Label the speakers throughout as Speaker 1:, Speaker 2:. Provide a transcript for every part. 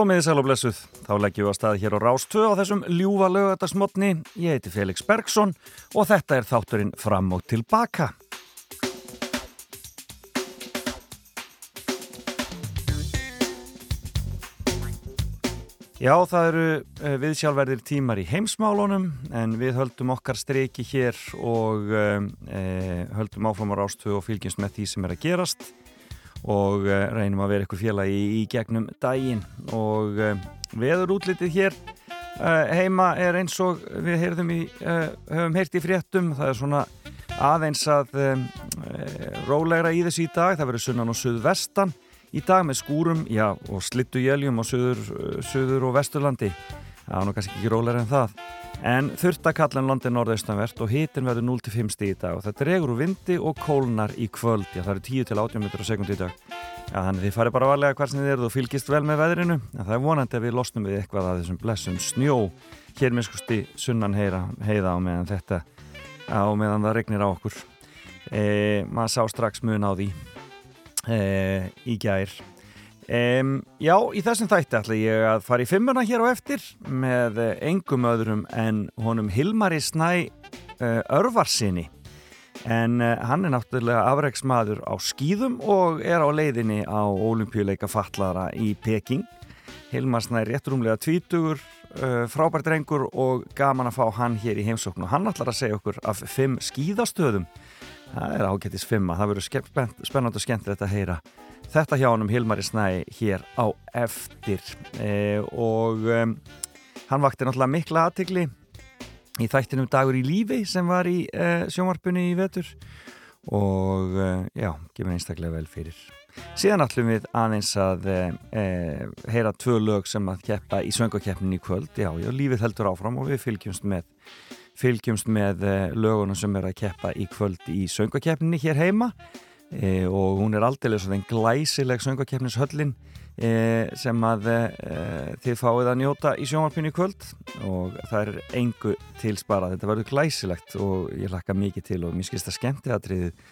Speaker 1: Komiði sæl og blessuð, þá leggjum við á stað hér á Rástvö á þessum ljúfa lögadagsmotni. Ég heiti Felix Bergsson og þetta er þátturinn fram og tilbaka. Já, það eru uh, viðsjálfverðir tímar í heimsmálunum en við höldum okkar streiki hér og uh, höldum áfram á Rástvö og fylgjumst með því sem er að gerast og uh, reynum að vera ykkur félagi í, í gegnum daginn. Og uh, veður útlitið hér uh, heima er eins og við í, höfum heyrt í fréttum. Það er svona aðeins að rólegra í þessu í dag. Það verður sunnan og suðvestan. Í dag með skúrum, já, og slittu jæljum á suður, suður og vesturlandi. Það er nú kannski ekki rólegra en það en þurftakallan landi norðaustanvert og hitin verður 0-5 stíð í dag. Og þetta regur úr vindi og kólnar í kvöld. Já það eru 10-18 metrar á sekundi í dag. Já þannig þið farið bara varlega hvar sem þið eruð og fylgist vel með veðrinu. En það er vonandi að við losnum við eitthvað að þessum blessum snjó. Hér með skusti sunnan heyra, heiða á meðan þetta á meðan það regnir á okkur. E, maður sá strax mun á því e, í gær Um, já, í þessum þætti ætla ég að fara í fimmuna hér á eftir með engum öðrum en honum Hilmari Snæ uh, Örvarsinni en uh, hann er náttúrulega afreiksmaður á skýðum og er á leiðinni á olimpíuleika fallara í Peking. Hilmar Snæ er réttrumlega tvítugur uh, frábært drengur og gaman að fá hann hér í heimsóknu hann ætlar að segja okkur af fimm skýðastöðum það er ágættis fimma, það verður spennand og skemmtilegt að heyra þetta hjá hann um Hilmari Snæ hér á eftir. E, og um, hann vakti náttúrulega mikla aðtikli í þættinum Dagur í lífi sem var í e, sjónvarpunni í vetur. Og e, já, gefur einstaklega vel fyrir. Síðan ætlum við aðeins að heyra tvö lög sem að keppa í söngakeppnin í kvöld. Já, já, lífið heldur áfram og við fylgjumst með fylgjumst með lögunum sem er að keppa í kvöld í söngakeppninni hér heima. E, og hún er aldrei svona glæsileg söngakefnishöllin e, sem að e, þið fáið að njóta í sjónvarpinu í kvöld. Og það er engu tilsparað, þetta verður glæsilegt og ég lakka mikið til og mér skilst að skemmtiðatriðið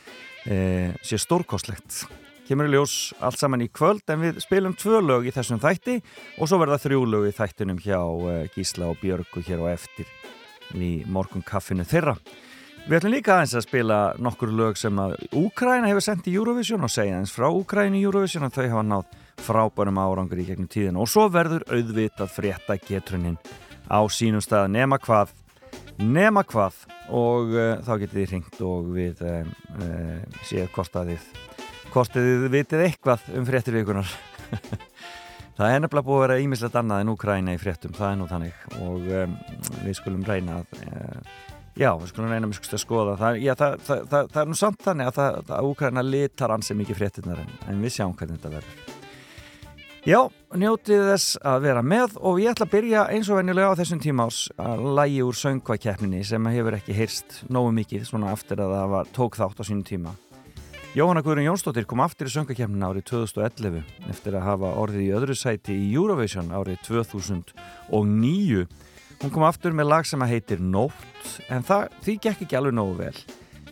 Speaker 1: sé stórkostlegt. Kemur í ljós allt saman í kvöld en við spilum tvö lög í þessum þætti og svo verða þrjú lög í þættinum hjá Gísla og Björgu hér á eftir í morgun kaffinu þeirra. Við ætlum líka aðeins að spila nokkur lög sem að Úkræna hefur sendt í Eurovision og segja eins frá Úkræni í Eurovision að þau hafa nátt frábærum árangur í gegnum tíðin og svo verður auðvitað frétta getrunnin á sínum stað. Nema hvað nema hvað. Og uh, þá getið þið ringt og við uh, uh, séð hvort að þið hvort að þið vitið eitthvað um fréttirvíkunar það er nefnilega búið að vera ímislegt annað en Úkræna í fréttum, það er nú þannig. Og um, við skulum reyna að Já, við skulum reyna mjög að skoða það, já, það, það, það, er nú samt þannig að það Úkræna litar ansi mikið fréttinnar en, en við sjáum hvernig þetta verður. Já, njótið þess að vera með og ég ætla að byrja eins og venjulega á þessum tíma ás að lægi úr söngvakeppninni sem hefur ekki heyrst nógu mikið svona aftur að það var, tók þátt á sínum tíma Jóhanna Guðrun Jónsdóttir kom aftur í söngvakeppnin árið 2011 eftir að hafa orðið í öðru sæti í Eurovision árið 2009 Hún kom aftur með lag sem að heitir Nótt en það, því gekk ekki alveg nógu vel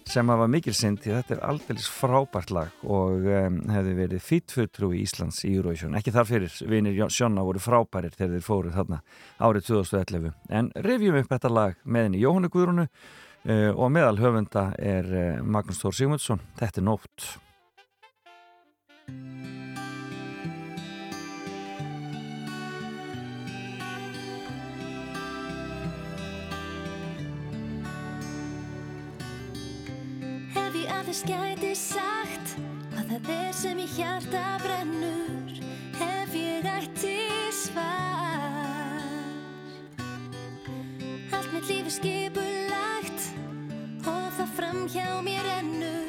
Speaker 1: sem að var mikil synd því þetta er aldrei frábært lag og um, hefði verið fýtfulltrú í Íslands í Eurovision. Ekki þar fyrir, vinir Sjónna voru frábærir þegar þeir fóruð þarna árið 2011 en revjum upp þetta lag með henni Jóhannu Guðrunu og meðal höfunda er uh, Magnús Þór Sigmundsson. Þetta er Nótt.
Speaker 2: Aðeins gæti sagt hvað það er sem í hjarta brennur? Ef ég ætti svar? Allt mitt lífi skipulagt fram hjá mér ennur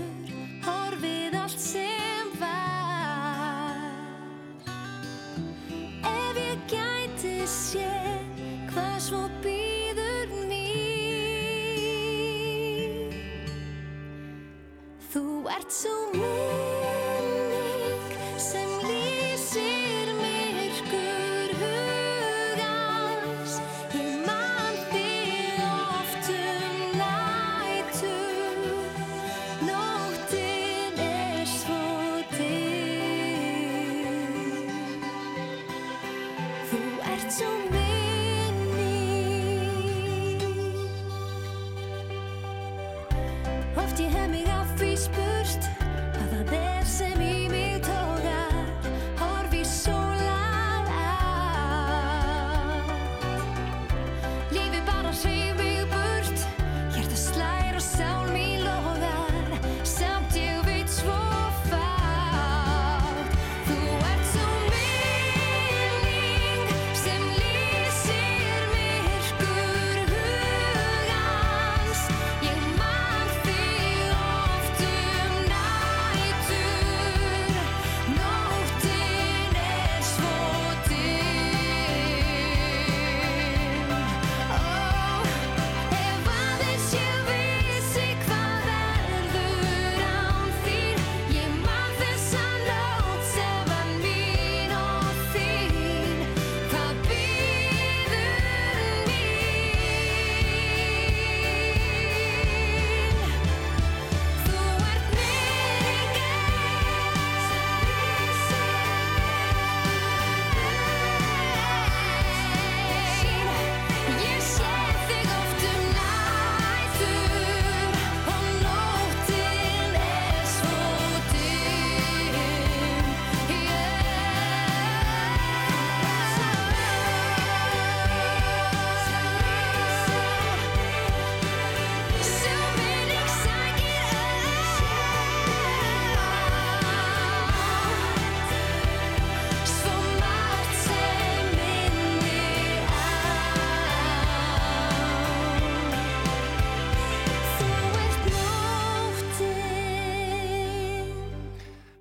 Speaker 2: horfið allt sem var. Ef ég gæti sé hvað svo býður mér Þú ert svo minning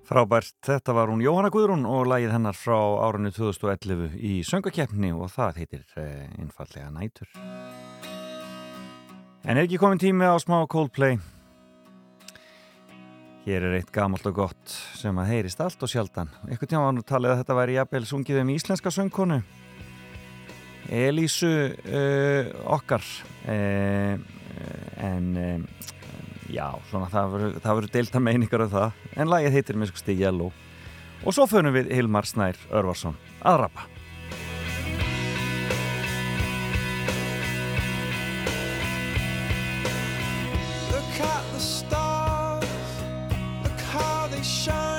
Speaker 1: Frábært, þetta var hún Jóhanna Guðrún og lægið hennar frá árunni 2011 í söngakeppni og það heitir eh, einfallega nætur. En er ekki komin tími á smá Coldplay? Hér er eitt gamalt og gott sem að heyrist allt og sjaldan. Ykkur tíma var nú talið að þetta væri jafnvel sungið um íslenska söngkonu. Elísu uh, okkar uh, en... Uh, Já, svona það verður delta meiningar af það, en lagið heitir með skusti Yellow. Og svo fönum við Hilmar Snær Örvarsson að rappa.
Speaker 3: Look at the stars, look how they shine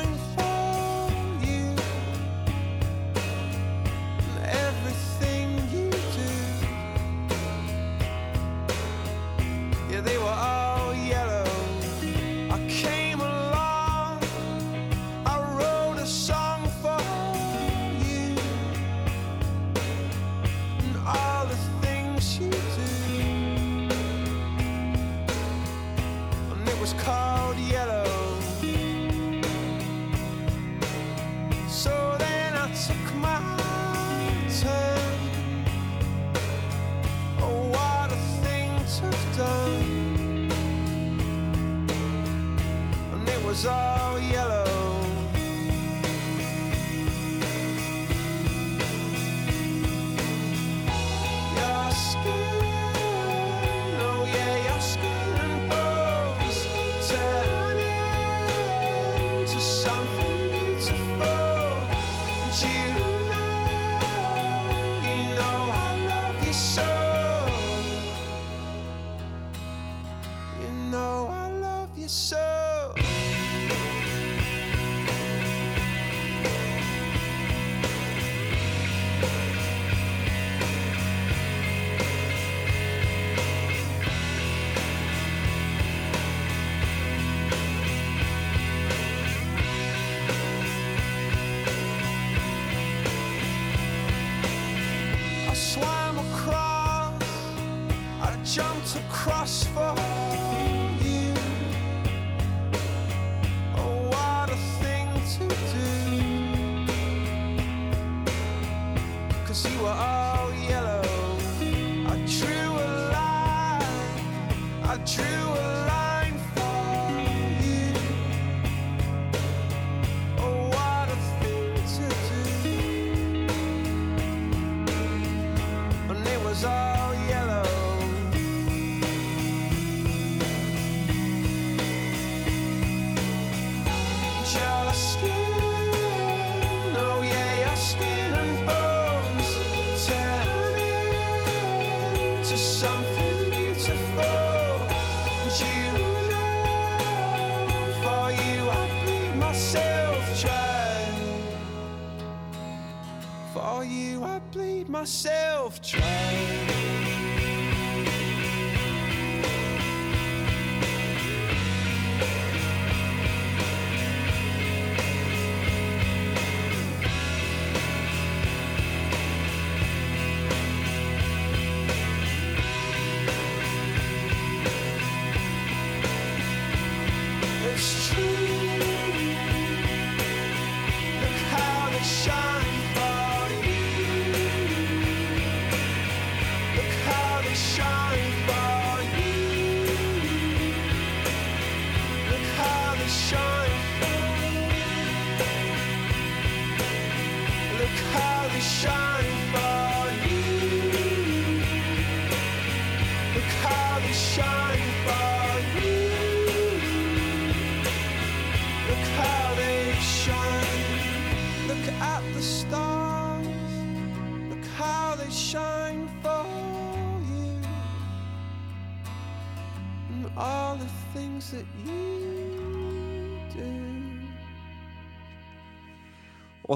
Speaker 3: was all yellow.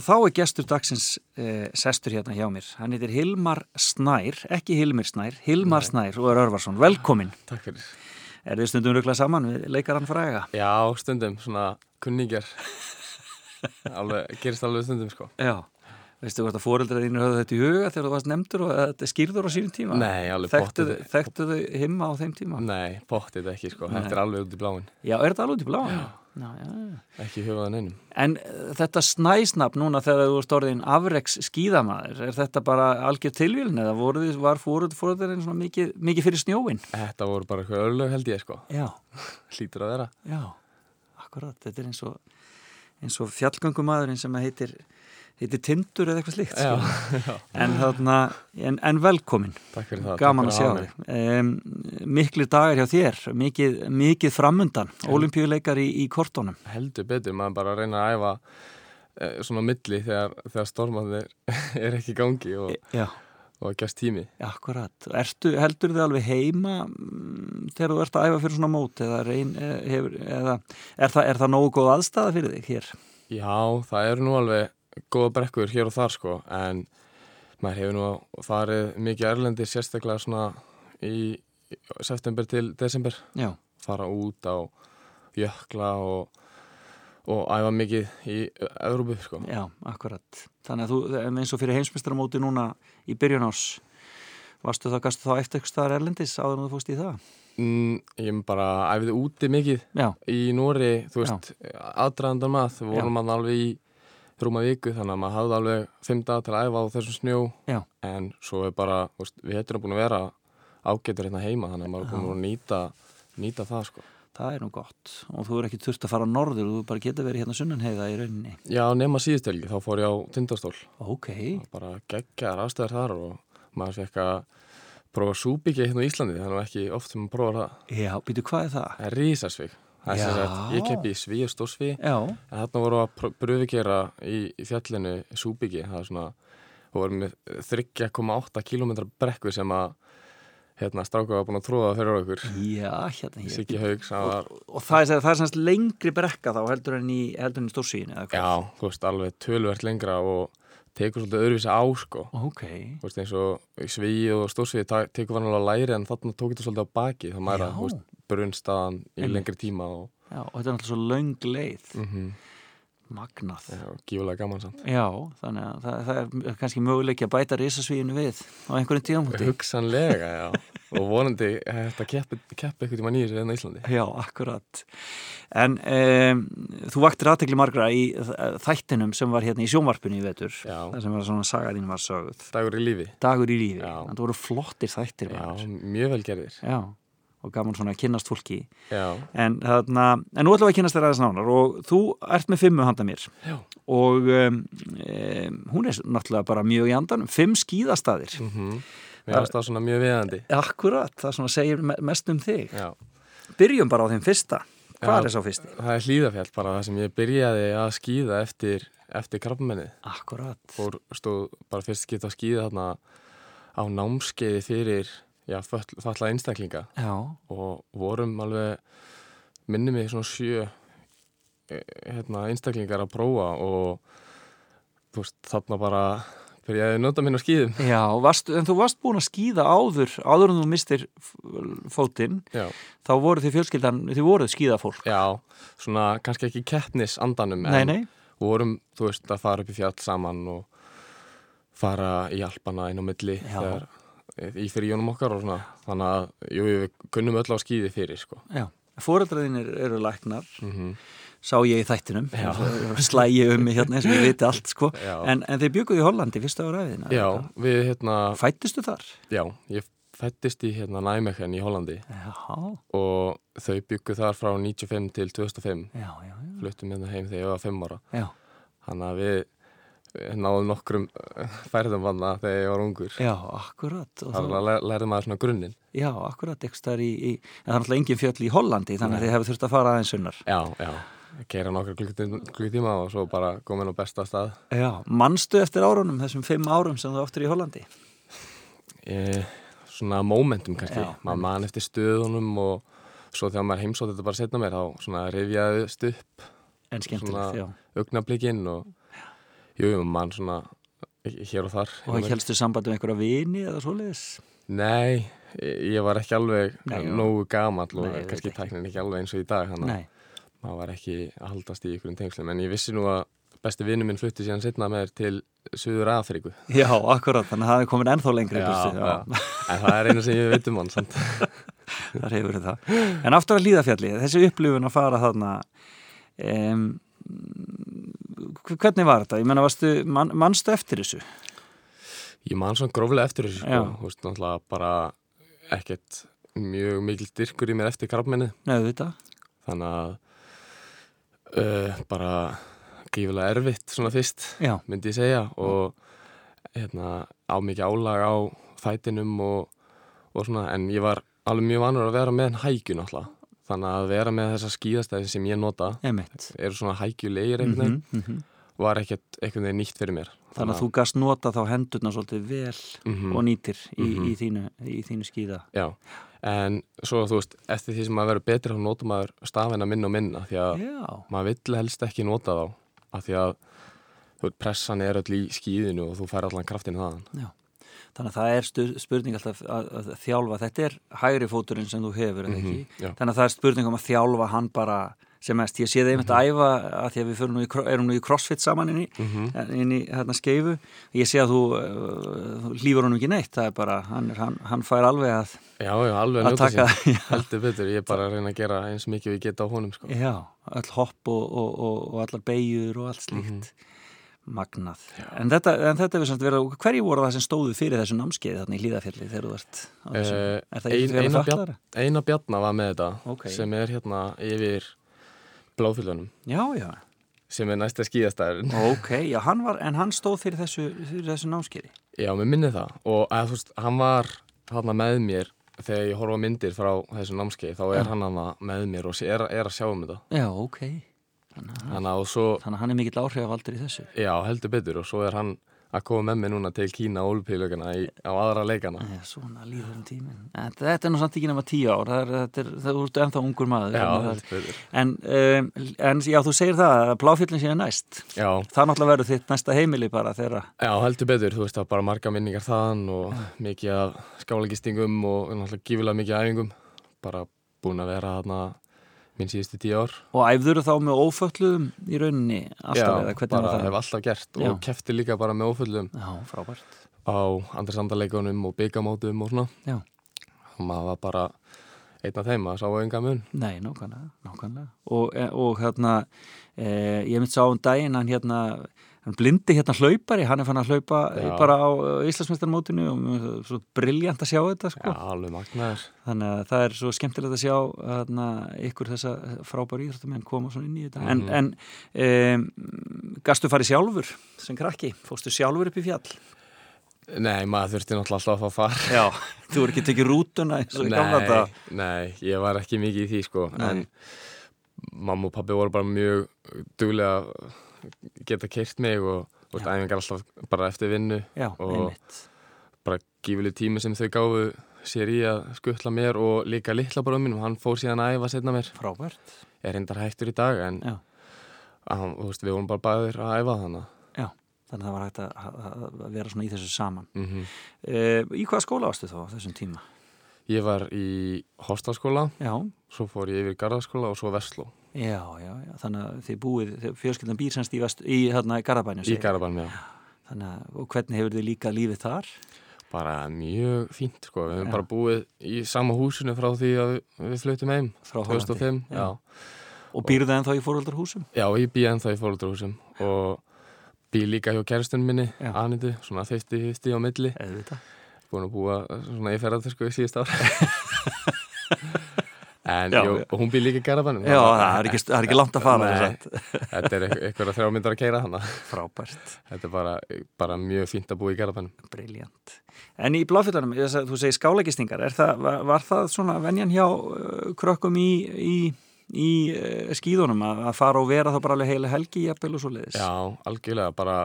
Speaker 1: Og þá er gestur dagsins eh, sestur hérna hjá mér. Hann heitir Hilmar Snær, ekki Hilmir Snær, Hilmar Snær og er Örvarsson. Velkomin.
Speaker 4: Takk fyrir.
Speaker 1: Er þið stundum ruggla saman við leikarann fræga?
Speaker 4: Já, stundum, svona kunningjar. alveg, gerist alveg stundum, sko.
Speaker 1: Já. Veistu hvort að fóreldrar þínir höfðu þetta í huga þegar þú varst nefndur og þetta skýrður á sínum tíma?
Speaker 4: Nei, alveg pottið.
Speaker 1: þekktu þau himma á þeim tíma?
Speaker 4: Nei, bóttið ekki, sko.
Speaker 1: Nei.
Speaker 4: Þetta er alveg út í bláin.
Speaker 1: Já, er þetta alveg út í bláin? Já. Já, já, já.
Speaker 4: Ekki hugaðan einum.
Speaker 1: En uh, þetta snæsnafn núna þegar þú ert orðin afreks skíðamaður, er þetta bara algjör tilvílin eða voru þið, var fóreldrar svona mikið, mikið fyrir snjóin?
Speaker 4: Þetta voru bara eitthvað örlög held ég, sko. Hlýtur að vera.
Speaker 1: Já, akkurat, þetta er eins og, eins og fjallgöngumadurinn sem heitir, heitir Tindur eða eitthvað slíkt
Speaker 4: Já,
Speaker 1: sko.
Speaker 4: já.
Speaker 1: en, þarna, en, en velkomin
Speaker 4: Takk fyrir það.
Speaker 1: gaman að sjá þig um, miklu dagar hjá þér mikið, mikið framundan olimpíuleikar í, í kortónum.
Speaker 4: Heldur betur, maður bara að reyna að æfa eh, svona milli þegar, þegar stormaðir er ekki gangi og,
Speaker 1: Já,
Speaker 4: og gæst tími.
Speaker 1: akkurat Ertu, heldur þið alveg heima mm, þegar þú ert að æfa fyrir svona mót eða, reyn, eh, hefur, eða er, það, er það nógu góð aðstæða fyrir þig hér?
Speaker 4: Já, það eru nú alveg góða brekkur hér og þar sko en maður hefur nú farið mikið erlendir sérstaklega svona í september til desember
Speaker 1: Já,
Speaker 4: fara út á jökla og, og æfa mikið í Európu sko.
Speaker 1: Já, akkurat. Þannig að þú, eins og fyrir heimsmyndstaramóti núna í byrjun ás, varstu þá, gastu þá eftir eitthvað erlendis áður en þú fórst í það?
Speaker 4: Mm, ég bara æfði úti mikið
Speaker 1: Já,
Speaker 4: í Nóri, þú veist, aðdraðandan maður, við vorum alveg í rúma viku þannig að maður hafði alveg fimm dag til að æfa á þessum snjó
Speaker 1: já,
Speaker 4: en svo er bara, veist, við heitum búin að vera ágætur hérna heima þannig að maður er búin að nýta, nýta það sko.
Speaker 1: það er nú gott. Og þú er ekki þurft að fara á norður og þú bara geta verið hérna sunnanheiða í rauninni.
Speaker 4: Já, nema síðustelgi, þá fór ég á tindastól
Speaker 1: Ok,
Speaker 4: bara geggjar aðstæður þar og maður fekk að prófa súbyggi hérna á Íslandi, þannig að ekki oft sem maður prófar það
Speaker 1: já, býtu hvað er það?
Speaker 4: Það sagt, ég keppi í sví og stórsví. En þarna voru að pröfugera í, í fjallinu súbyggi það er svona, og voru með 3,8 km brekku sem að hérna stráka var búin að tróða fyrir okkur.
Speaker 1: Já, hérna hér.
Speaker 4: Siggi Haugs, var
Speaker 1: Og það er, það er semst lengri brekka þá heldur en í, í hvað?
Speaker 4: já, þú veist, alveg tölvert lengra og tekur svolítið öðruvísi á sko.
Speaker 1: Ok,
Speaker 4: Þú veist, eins og í svíi og stórsvíi ta- tekur var alveg að læri en þarna tók þetta svolítið á baki. Það mæra, brunnstaðan í lengri tíma og
Speaker 1: já, og þetta er náttúrulega svo löng leið,
Speaker 4: mm
Speaker 1: magnað.
Speaker 4: gífulega gaman samt
Speaker 1: Já, þannig að það, það er kannski möguleiki að bæta risasvíinu við á einhverjum tíðamúti.
Speaker 4: hugsanlega, já og vonandi þetta keppi, eitthvað tíma nýjur í Íslandi
Speaker 1: Já, akkurat. En um, þú vaktir aðtekli margra í þættinum sem var hérna í sjónvarpinu í vetur.
Speaker 4: Já.
Speaker 1: Það sem var svona sagarinn var sögð.
Speaker 4: dagur í lífi,
Speaker 1: Dagur í lífi.
Speaker 4: Já.
Speaker 1: Þannig voru flottir þættir.
Speaker 4: já, mjög vel gerðir
Speaker 1: Já, og gaman svona að kynnast fólki. En, þarna, en nú ætlum við að kynnast þér aðeins nánar og þú ert með fimmu handa mér.
Speaker 4: já,
Speaker 1: Og um, um, hún er náttúrulega bara mjög í andanum. Fimm skíðastaðir.
Speaker 4: mhm mér finnst það svona mjög viðandi
Speaker 1: Akkurat, það svona segir me- mest um þig.
Speaker 4: já,
Speaker 1: Byrjum bara á þeim fyrsta. Hvað
Speaker 4: Já.
Speaker 1: er sá fyrsti?
Speaker 4: það er hlýðafjall bara það sem ég byrjaði að skýða eftir, eftir krabbmennið
Speaker 1: Akkurat.
Speaker 4: fór, stóð bara fyrst skipt að skýða þarna á námskeiði fyrir já, föll- falla einstaklinga.
Speaker 1: Já,
Speaker 4: og vorum alveg minni mig svona sjö eh, hérna, einstaklingar að prófa og þú veist, þarna bara byrjaði að nota minn á skýðum
Speaker 1: Já, varst, en þú varst búin að skýða áður áður en þú mistir fótinn þá voru þið fjölskyldan, þið voruð skýðafólk
Speaker 4: já svona kannski ekki keppnis andanum
Speaker 1: Nei,
Speaker 4: en
Speaker 1: nei,
Speaker 4: við vorum, þú veist, að fara upp í fjall saman og fara í alpana inn á milli
Speaker 1: Já.
Speaker 4: þegar, í fyrir jónum okkar og svona. Þannig að, jú, við kunnum öll á skýði fyrir, sko.
Speaker 1: Já. Fóreldræðinir eru læknar
Speaker 4: mm
Speaker 1: sá ég í þættinum. Slægi um mig hérna eins og ég viti allt sko. En, en þeir bygguðu í Hollandi fyrsta ára ræðina
Speaker 4: Já, við, hérna,
Speaker 1: Fættistu þar?
Speaker 4: já, ég fættist í, hérna, Næmekhen í Hollandi.
Speaker 1: Já,
Speaker 4: og þau byggu þar frá 95 til 2005
Speaker 1: já, já, já.
Speaker 4: fluttum hérna heim þegar ég var 5 ára.
Speaker 1: Já,
Speaker 4: þannig að við náðum nokkrum eh, færðum vanna þegar ég var ungur.
Speaker 1: Já akkurat og
Speaker 4: þannig að læ- lærði maður svona grunninn.
Speaker 1: Já, akkurat, ekki staðar í, í en það er náttúrulega engin fjöll í Hollandi þannig að þið hefur þurft að fara aðeins sunnar.
Speaker 4: Já, já, keira nokkra klukkutíma, og svo bara komin á besta stað.
Speaker 1: Já, manstu eftir árunum, þessum fimm árum sem þú áttur í Hollandi?
Speaker 4: e, svona momentum kannski. Maður man eftir stöðunum og svo þegar maður heimsótt þetta bara setna mér þá svona rifjaðist upp
Speaker 1: En skemmtilegt,
Speaker 4: Svona-
Speaker 1: já.
Speaker 4: augnablikinn og jú, mann svona hér og þar
Speaker 1: Og helstu sambandi um einhverja vini eða svoleiðis?
Speaker 4: Nei, ég var ekki alveg
Speaker 1: Nei,
Speaker 4: nógu gamall og kannski tæknin ekki alveg eins og í dag þannig að maður var ekki að haldast í ykkurum tengslum. En ég vissi nú að besti vinnu minn flutti síðan setna með þér til Suður Afríku.
Speaker 1: Já, akkurat, þannig að það er komin ennþá lengri
Speaker 4: Já, já. en það er eina sem ég veit um hann samt.
Speaker 1: þar hefur það. En aftur að líðafjalli, þessi upplifun að fara þarna um, hvernig var þetta? Ég menna, varstu, man, manstu eftir þessu?
Speaker 4: Ég man svona gróflega eftir þessu sko, þú veist, náttúrulega bara ekkert mjög mikil styrkur í mér eftir krabminni
Speaker 1: Nei, þetta
Speaker 4: þannig að uh, bara gífilega erfitt svona fyrst
Speaker 1: Já,
Speaker 4: myndi ég segja. Og hérna, á mikið álag á fætinum og, og svona, en ég var alveg mjög vanur að vera með hækju náttúrulega þannig að vera með þessa skíðastæði sem ég nota
Speaker 1: emitt
Speaker 4: eru svona hækjulegir einhvern veginn.
Speaker 1: Mm -hmm.
Speaker 4: var ekkert einhvern veginn nýtt fyrir mér.
Speaker 1: Þannig að þú gast nota þá hendurna svolítið vel
Speaker 4: mm
Speaker 1: og nýtir í,
Speaker 4: Mhm.
Speaker 1: í, þínu, í þínu skíða.
Speaker 4: Já, en svo þú veist eftir því sem maður verður betri þá notar maður stafina minna og minna því að
Speaker 1: Já,
Speaker 4: maður vill helst ekki nota þá af því að þú veit, pressan er öll í skíðinu og þú fær allan kraftin þaðan
Speaker 1: þannig að það er stu- spurning alltaf að, að þjálfa Þetta er hægri fóturinn sem þú hefur?
Speaker 4: Mhm, já.
Speaker 1: Þannig að það er spurning um að þjálfa hann bara sem mest. Ég sé það einmitt að æfa að því að við nú í, erum nú í crossfit saman inn í,
Speaker 4: Mhm.
Speaker 1: inn í hérna skeifu. Ég sé að þú, uh, þú lífur honum ekki neitt. Það er bara, hann, er, hann, hann fær alveg að,
Speaker 4: Já, já, alveg
Speaker 1: að
Speaker 4: njóta
Speaker 1: já,
Speaker 4: heldur betur, ég er bara að reyna að gera eins mikið ég geta á honum sko.
Speaker 1: já, öll hopp og, og, og, og allar beigjur og allt slíkt.
Speaker 4: Mhm.
Speaker 1: Magnað. En þetta, en þetta er samt verið, hverju voru það sem stóðu fyrir þessu námskeið þarna í Hlíðafjalli þegar þú ert á þessu?
Speaker 4: Eh,
Speaker 1: er það
Speaker 4: ein-
Speaker 1: ekki verið
Speaker 4: eina Bjarnar var með þetta
Speaker 1: Ok.
Speaker 4: sem er hérna yfir bláfyllunum
Speaker 1: Já, já.
Speaker 4: sem er næsta skíðastæðurinn
Speaker 1: Ok, já, hann var, en hann stóð fyrir þessu, fyrir þessu námskeiði.
Speaker 4: Já, mér minni það og að, þú veist, hann var hérna með mér þegar ég horfa myndir frá þessu námskeið þá er
Speaker 1: Já.
Speaker 4: hann með mér og er, er að sjá um þetta
Speaker 1: Já, ok. Þannig að,
Speaker 4: og svo,
Speaker 1: þannig að hann er mikill áhrifavaldur í þessu.
Speaker 4: já, heldur betur og svo er hann að koma með mér núna til Kína og Olupílögana á aðra leikana
Speaker 1: Já, svona líður um tíminn. En þetta er nú samt ekki nema tíu ár, það er, þetta er, það er, ennþá ungur maður.
Speaker 4: Já,
Speaker 1: En, um, en já, þú segir það að pláfjöllin séu næst.
Speaker 4: Já,
Speaker 1: Það náttúrulega verður þitt næsta heimili bara þegar
Speaker 4: já, heldur betur, þú veist það er bara marga minningar þaðan og mikið af skálagistingum og náttúrulega gífilega mikið æfingum bara búin að vera þarna minn síðustu tíu ár
Speaker 1: og æfður þá með ófölluðum í rauninni alltaf hvernig
Speaker 4: bara hef alltaf gert
Speaker 1: Já.
Speaker 4: og kefti líka bara með ófullum
Speaker 1: Já, frábært.
Speaker 4: á andarsandarleikunum og byggamótum og svona
Speaker 1: Já.
Speaker 4: og maður var bara einn af þeim að sá enga mun
Speaker 1: Nei, nákvæmlega, nákvæmlega. Og, e- og hérna, e, ég mitt sá um daginn, hann hérna, hann blindi hérna hlaupari, hann er fann að hlaupa
Speaker 4: Já.
Speaker 1: Já. bara á og mér finnst það svo briljant að sjá þetta,
Speaker 4: Já,
Speaker 1: sko.
Speaker 4: alveg magnaður
Speaker 1: Þannig að það er svo skemmtilegt að sjá hérna, ykkur þessa frábæri íþróttamenn koma svona inn í þetta. En,
Speaker 4: Mhm.
Speaker 1: en e, gastu farið sjálfur sem krakki? Fóstu sjálfur upp í fjall?
Speaker 4: Nei, maður þurfti náttúrulega alltaf að fá far
Speaker 1: Já. Þú voru ekki tekið rútuna eins og í gamla
Speaker 4: Nei, nei, ég var ekki mikið í því sko
Speaker 1: Nei.
Speaker 4: en mamma og pabbi voru bara mjög duglega geta keirt mig og æfingar alltaf bara eftir vinnu
Speaker 1: Já,
Speaker 4: Og-
Speaker 1: einmitt.
Speaker 4: bara gífileg tími sem þau gáfu sér í að skuttla mér og líka litla bara mínum, hann fór síðan að æfa setna mér
Speaker 1: Frábært.
Speaker 4: er reyndar hættur í dag en hann, veist, við vorum bara bæðir að æfa þannig
Speaker 1: Já. þannig að það var hægt að, að, vera svona í þessu saman
Speaker 4: Mm
Speaker 1: uh, Í hvaða skóla varstu þá þessum tíma?
Speaker 4: Ég var í Hostalskóla,
Speaker 1: Já,
Speaker 4: svo fór ég yfir Garðaskóla og svo Vestló
Speaker 1: já, já, já. þannig að þið búið fjölskyldan býr semst í, í hérna, Garabænum
Speaker 4: í Garðabænum, já.
Speaker 1: þannig að, og hvernig hefur þið líka lífið þar?
Speaker 4: Bara mjög fínt, sko. Við höfum
Speaker 1: Já.
Speaker 4: bara búið í sama húsinu frá því að við, flutum heim,
Speaker 1: Frá Hollandi.
Speaker 4: 2005.
Speaker 1: Já.
Speaker 4: Já.
Speaker 1: Og býrðu það ennþá í fóröldarhúsum?
Speaker 4: Já, ég bý ennþá í fóröldarhúsum og bý líka hjá kærastunum minni. Anitu, svona 50-50 á milli.
Speaker 1: Eða þetta?
Speaker 4: Búin að búa svona í ferðartösku í síðust ár. en,
Speaker 1: Já,
Speaker 4: jú, hún bý líka í Garðabænum.
Speaker 1: Já, það er ekki, það er ekki langt að fara.
Speaker 4: Þetta er eitthvað þrjá myndar að keira þannig.
Speaker 1: Frábært,
Speaker 4: Þetta er bara, bara mjög fínt að búa í Garðabænum.
Speaker 1: briljant En í bláfjöldunum, þú segir skálagistingar er það, var, var það svona venjan hjá uh, krökkum í, í, í uh, skíðunum að, fara og vera þá bara alveg heila helgi jafnvel og svo leiðis?
Speaker 4: Já, algjörlega, bara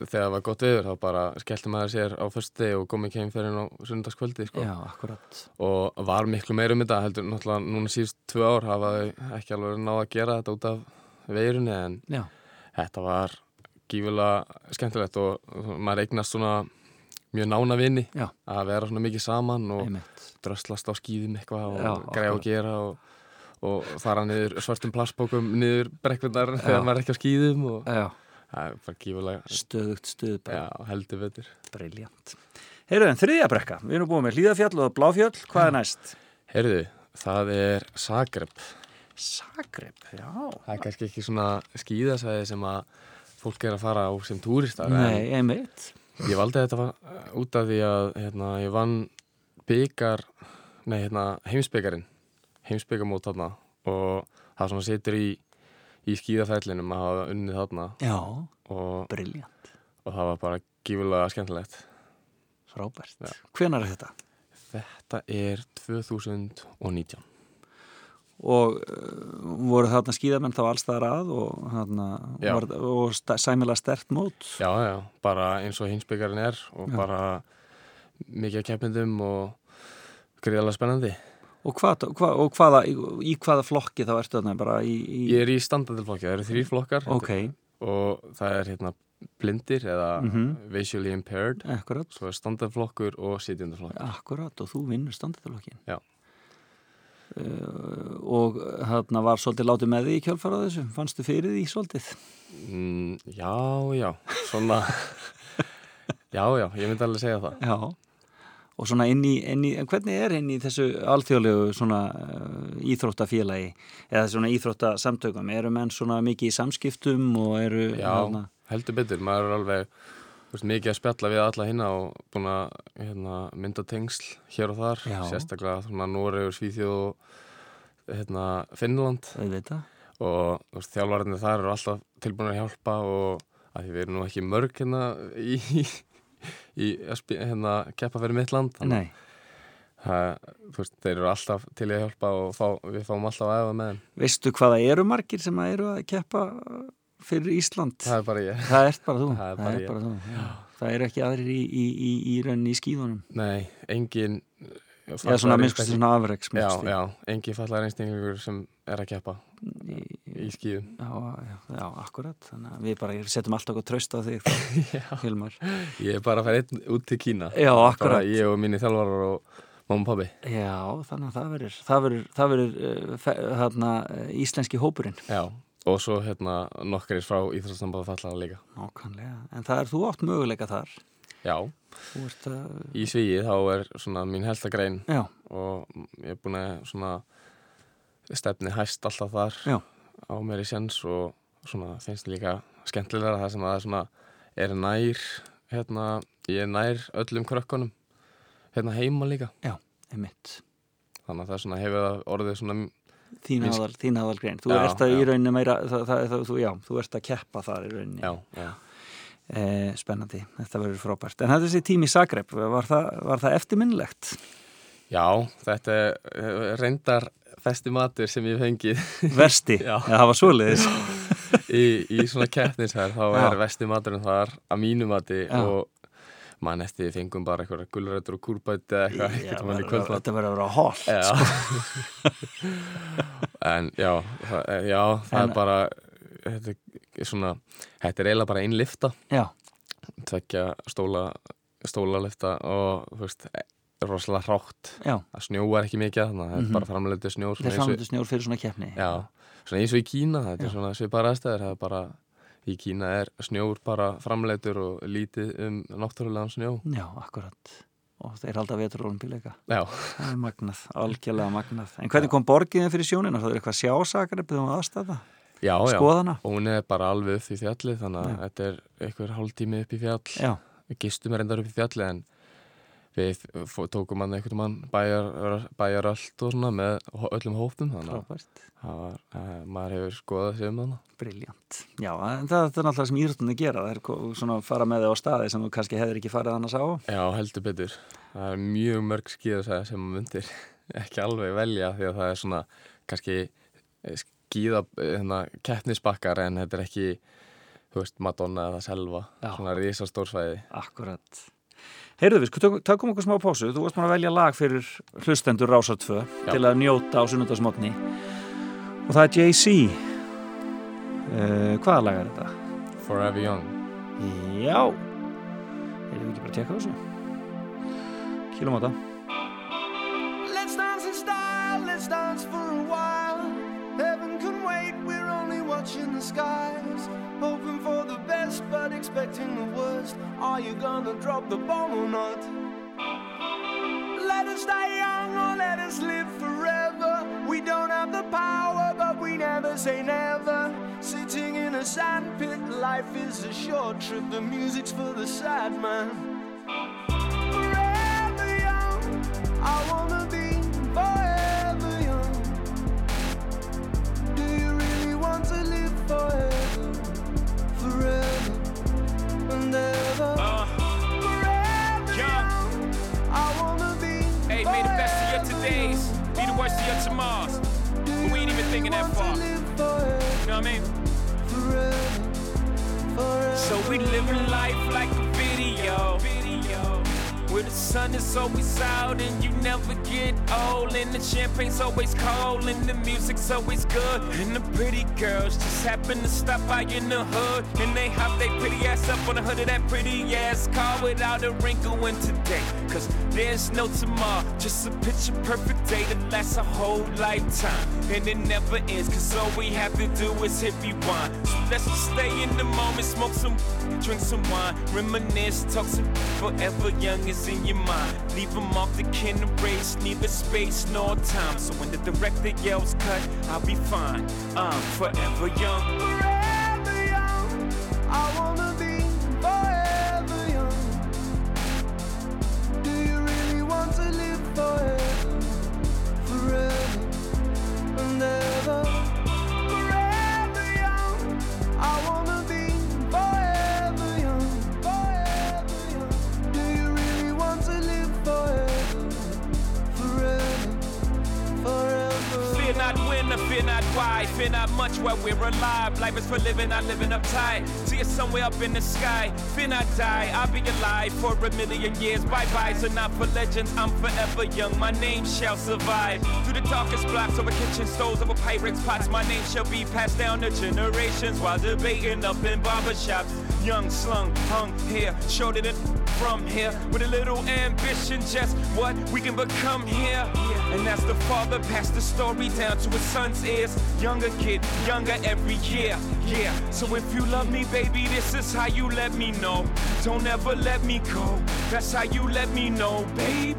Speaker 4: þegar það var gott viður þá bara skellti maður sér á fyrstu degi og kom ekki heim fyrir á sunnudagskvöldi sko.
Speaker 1: Já, akkurat
Speaker 4: og var miklu meira um þetta heldur náttúrulega núna síðust tvö ár hafa þau ekki alveg náða að gera þetta út af veirunni en
Speaker 1: Já,
Speaker 4: þetta var gífulega skemmtilegt og maður eignast svona mjög nána vini
Speaker 1: Já.
Speaker 4: að vera svona mikið saman og
Speaker 1: einmitt
Speaker 4: dröslast á skýðum eitthvað og
Speaker 1: akkurat.
Speaker 4: og gera og, og fara niður svartum plastbókum niður brekkvindar þegar maður er ekki á skýðum og
Speaker 1: Já,
Speaker 4: það bara gífulega
Speaker 1: stöðugt stuð
Speaker 4: heldur betur.
Speaker 1: briljant Heyrðu, en þriðja brekka, við erum búin með hlýðafjall og bláfjöll, hvað er næst?
Speaker 4: Heyrðu, það er Zagreb.
Speaker 1: Sagreb, já
Speaker 4: Það er kannski ekki svona skíðasæði sem að fólk er að fara á sem túristar.
Speaker 1: Nei, einmitt
Speaker 4: ég valdi þetta var, út af því að hérna, ég vann byggar, nei, hérna, heimsbyggarinn, heimsbyggamót þarna og það svona situr í, í skíðafællinum að hafa unnið þarna
Speaker 1: Já,
Speaker 4: og,
Speaker 1: briljant,
Speaker 4: og það var bara gífulega skemmtilegt.
Speaker 1: frábært
Speaker 4: Já.
Speaker 1: Hvenar er þetta?
Speaker 4: Þetta er 2019.
Speaker 1: og uh, voru þarna skíðamenn þá allstaðar að og, þarna, var, og sta, sæmilega stert mót
Speaker 4: Já, já, bara eins og hinsbyggarinn er og
Speaker 1: Já.
Speaker 4: bara mikið keppindum og gríðarlega spennandi.
Speaker 1: Og, hvað, hva, og hvaða, í, hvaða flokki þá ertu þarna bara í, í
Speaker 4: Ég er í standardilflokki, það eru þrýr flokkar.
Speaker 1: Ok,
Speaker 4: og það er hérna blindir eða
Speaker 1: Mhm.
Speaker 4: visually impaired,
Speaker 1: akkurat.
Speaker 4: Svo er standardflokkur og sitjandaflokkur.
Speaker 1: akkurat og þú vinnur standardflokkin
Speaker 4: Já.
Speaker 1: uh, og þarna var svolítið látið með því í kjölfara þessu? Fannstu fyrir því svolítið?
Speaker 4: Mm, já, já, svona, já, já, ég myndi alveg segja það.
Speaker 1: já og svona inn í, inn í hvernig er inn í þessu alþjóðlegu svona uh, íþróttafélagi eða svona íþróttasamtökum? Eru menn svona mikið í samskiptum og eru
Speaker 4: Já,
Speaker 1: þarna-
Speaker 4: heldur betur, maður er alveg veist, mikið að spjalla við alla hinna og búin að hérna, mynda tengsl hér og þar,
Speaker 1: Já.
Speaker 4: sérstaklega svona Noregur, Svíþjóð og hérna, Finnland. Og veist, þjálfarinnir þar eru alltaf tilbúin að hjálpa og að því við erum nú ekki mörg hérna í, í að hérna, keppa fyrir mitt land
Speaker 1: Nei,
Speaker 4: það, þú veist, þeir eru alltaf til að hjálpa og fá, við fáum alltaf að efa með þeim
Speaker 1: veistu hvaða eru margir sem að eru að keppa fyrir Ísland?
Speaker 4: það er bara ég
Speaker 1: Það ert bara þú.
Speaker 4: Það er bara ég.
Speaker 1: þú. Já. Það eru ekki aðrir í, í, í, í rauninni í skíðunum.
Speaker 4: Nei, engin
Speaker 1: Eða svona minnst svona afreiks.
Speaker 4: Já, já, engin fallar einstaklingur sem er að keppa
Speaker 1: Í,
Speaker 4: í skíðum
Speaker 1: já, já, já, akkurat. Þannig að við bara setjum alltaf gott tröst á þig, Hilmar.
Speaker 4: Ég er bara að fara einn út til Kína
Speaker 1: Já,
Speaker 4: Bara
Speaker 1: akkurat.
Speaker 4: ég og mínir þjálfarar og mamma og pabbi
Speaker 1: Já, þannig að það verður, það verður, það verður fe- þarna uh, íslenski hópurinn.
Speaker 4: Já, og svo hérna nokkrir frá Íþróttsambáðu fallara líka
Speaker 1: Nákvæmlega. En það er þú átt möguleika þar.
Speaker 4: Já,
Speaker 1: að,
Speaker 4: í svíi þá er svona mín helsta grein
Speaker 1: já,
Speaker 4: og ég er búin að svona stefni hæst alltaf þar
Speaker 1: Já.
Speaker 4: á mér í sens og svona finnst líka skemmtilega það sem að það svona er nær hérna, ég er nær öllum krökkunum hérna heima líka
Speaker 1: einmitt.
Speaker 4: þannig að það svona hefur orðið svona
Speaker 1: Þín aðal, þín aðal grein. Þú
Speaker 4: Já,
Speaker 1: ert að í
Speaker 4: já.
Speaker 1: rauninni meira, það, það, það, þú, já, þú ert að keppa þar í rauninni.
Speaker 4: já, já.
Speaker 1: Eh, spennandi, þetta verður frábært. En þetta þessi tími Zagreb, var það, var það eftirminnlegt?
Speaker 4: já, þetta er reyndar festi matur sem ég hef fengið.
Speaker 1: Versti,
Speaker 4: Já.
Speaker 1: það var svoleiðis.
Speaker 4: Í, í svona keppnisherr þá
Speaker 1: Já.
Speaker 4: er vesti maturinn þar að mínu mati
Speaker 1: Já.
Speaker 4: og mann eftir fengum bara eitthvað gulrættur og kúrbæti eða eitthvað,
Speaker 1: Já, Þetta verður að vera
Speaker 4: Já. En já, það, já, það
Speaker 1: En-
Speaker 4: er bara þetta er svona, þetta er eiginlega bara ein lifta,
Speaker 1: Já,
Speaker 4: tvekja stóla, stólalifta og, þú veist, rosalega hrátt.
Speaker 1: já,
Speaker 4: Það snjóar ekki mikið, þannig að það
Speaker 1: Mhm.
Speaker 4: er bara framleitu snjór.
Speaker 1: þeir
Speaker 4: eins og-
Speaker 1: framöndu snjór fyrir svona keppni
Speaker 4: Já, svona eins og í Kína, þetta
Speaker 1: Já.
Speaker 4: er svona svipaðar aðstæður, það er bara, í Kína er snjór bara framleitur og lítið um náttúrulegan snjó.
Speaker 1: Já, akkurat og þeir halda vetur olimpíuleika
Speaker 4: Já,
Speaker 1: Það er magnað, algjörlega magnað En hvernig kom borgiðin fyrir sjónina? Það er eitthvað sjásakar, byrðum við aðstæða
Speaker 4: já, já.
Speaker 1: Skoðana?
Speaker 4: Og hún er bara alveg upp í fjallið, þannig að þetta er einhver hálftími upp í fjall.
Speaker 1: Já,
Speaker 4: Við gistum er endar upp í fjalli en við tókum hann einhvern mann bæjar, bæjar allt og svona með öllum hópum, þannig að uh, maður hefur skoðað sig um þannig.
Speaker 1: Briljant. Já, en það, það er náttúrulega sem íþróttunni gera, það er svona að fara með þig á staði sem þú kannski hefur ekki farið annars á.
Speaker 4: Já, heldur betur. Það er mjög mörg skíðasæði sem maður myndir ekki alveg velja því að það er svona kannski skíða hérna, keppnisbakkar en þetta er ekki þú veist, Madonna eða Selva
Speaker 1: Já.
Speaker 4: svona risastórsvæði.
Speaker 1: Akkurat. Heyrðu við, sko, tök- tökum okkur smá pásu. Þú varst búin að velja lag fyrir hlustendur Rásar 2
Speaker 4: Já.
Speaker 1: til að njóta á sunnundasmotni. Og það er Jay-Z. Uh, hvaða lag er þetta?
Speaker 4: Forever Young.
Speaker 1: Já. Erum við ekki bara að tekka þessu? Kýlum
Speaker 3: watching the skies. Hoping for the best, but expecting the worst. Are you gonna drop the bomb or not? Let us die young or let us live forever. We don't have the power, but we never say never. Sitting in a sandpit, life is a short trip. The music's for the sad man. Forever young, I wanna
Speaker 5: Uh,
Speaker 3: Forever
Speaker 5: young.
Speaker 3: young, I wanna be
Speaker 5: hey, may the best of your todays be the worst of your tomorrows. But we ain't even thinking that far. You know what I mean?
Speaker 3: forever, forever.
Speaker 5: So we living life like a video. Where the sun is always out and you never get old. And the champagne's always cold and the music's always good. And the pretty girls just happen to stop by in the hood. And they hop they pretty ass up on the hood of that pretty ass car Without a wrinkle in today. Cause there's no tomorrow Just a picture perfect day that lasts a whole lifetime. And it never ends Cause all we have to do is hit rewind. So let's just stay in the moment Smoke some, drink some wine Reminisce, talk some forever young is in your mind. Leave them off the kin race Neither space nor time. So when the director yells cut I'll be fine. I'm forever young.
Speaker 3: Forever young, I wanna be forever young. Do you really want to live forever, forever. And ever?
Speaker 5: Or fear not why. Fear not much while we're alive. Life is for living, not living uptight. See it somewhere up in the sky. Fear not die. I'll be alive for a million years. Bye byes are not for legends. I'm forever young. My name shall survive. Through the darkest blocks over kitchen stoves, over pirates' pots. My name shall be passed down to generations while debating up in barbershops. Young, slung, hung here. Showed it from here with a little ambition. Just what we can become here. And as the father passed the story down to his son's ears, younger kid, younger every year. Yeah. So if you love me, baby, this is how you let me know. Don't ever let me go. That's how you let me know, baby.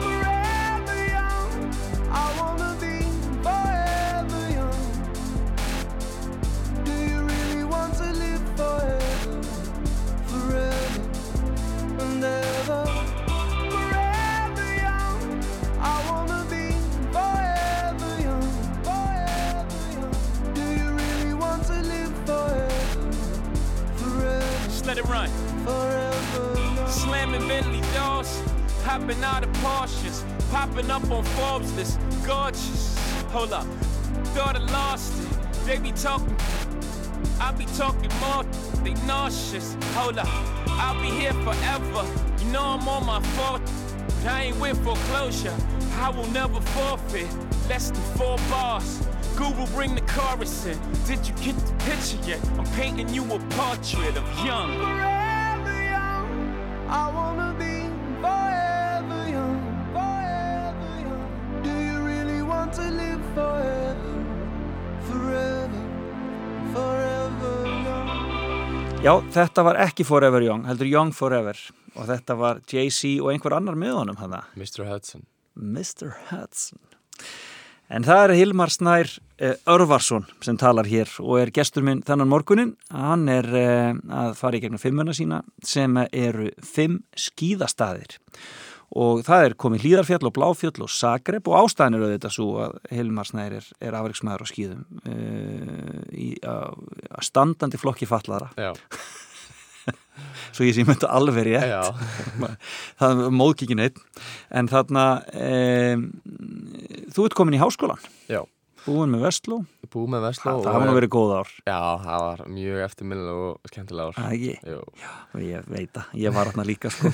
Speaker 3: Forever young, I wanna
Speaker 5: on Forbes list, gorgeous. Hold up, thought lost it. They be talking, I be talking more. They nauseous. Hold up, I'll be here forever. You know I'm on my fourth, but I ain't with foreclosure. I will never forfeit less than four bars.
Speaker 3: will bring the chorus in. Did you get the picture yet? I'm painting you a portrait of young.
Speaker 1: Já, þetta var ekki Forever Young, heldur Young Forever og þetta var Jay-Z og einhver annar með honum hana,
Speaker 4: Mr. Hudson
Speaker 1: Mr. Hudson. En það er Hilmar Snær eh, Örvarsson sem talar hér og er gestur minn þennan morgunin. Hann er eh, að fara í gegnum fimmuna sína sem eru fimm skíðastaðir og það er komið hlýðarfjall og bláfjall og sagrep og ástæðan eru þetta svo að Hilmar Snær er, er afriksmaður á skíðum í að að standandi flokki fallaðara
Speaker 4: Já,
Speaker 1: svo ég sé myndi alveg rétt. Það er móðkíkin einn. En þarna um, þú ert komin í háskólan
Speaker 4: já
Speaker 1: búin með Vestló,
Speaker 4: Búið með Vestló
Speaker 1: það hafa verið góð ár.
Speaker 4: Já, það var mjög eftirminnilega og skemmtilega ár.
Speaker 1: Það ekki, og ég veit að ég var þarna líka sko.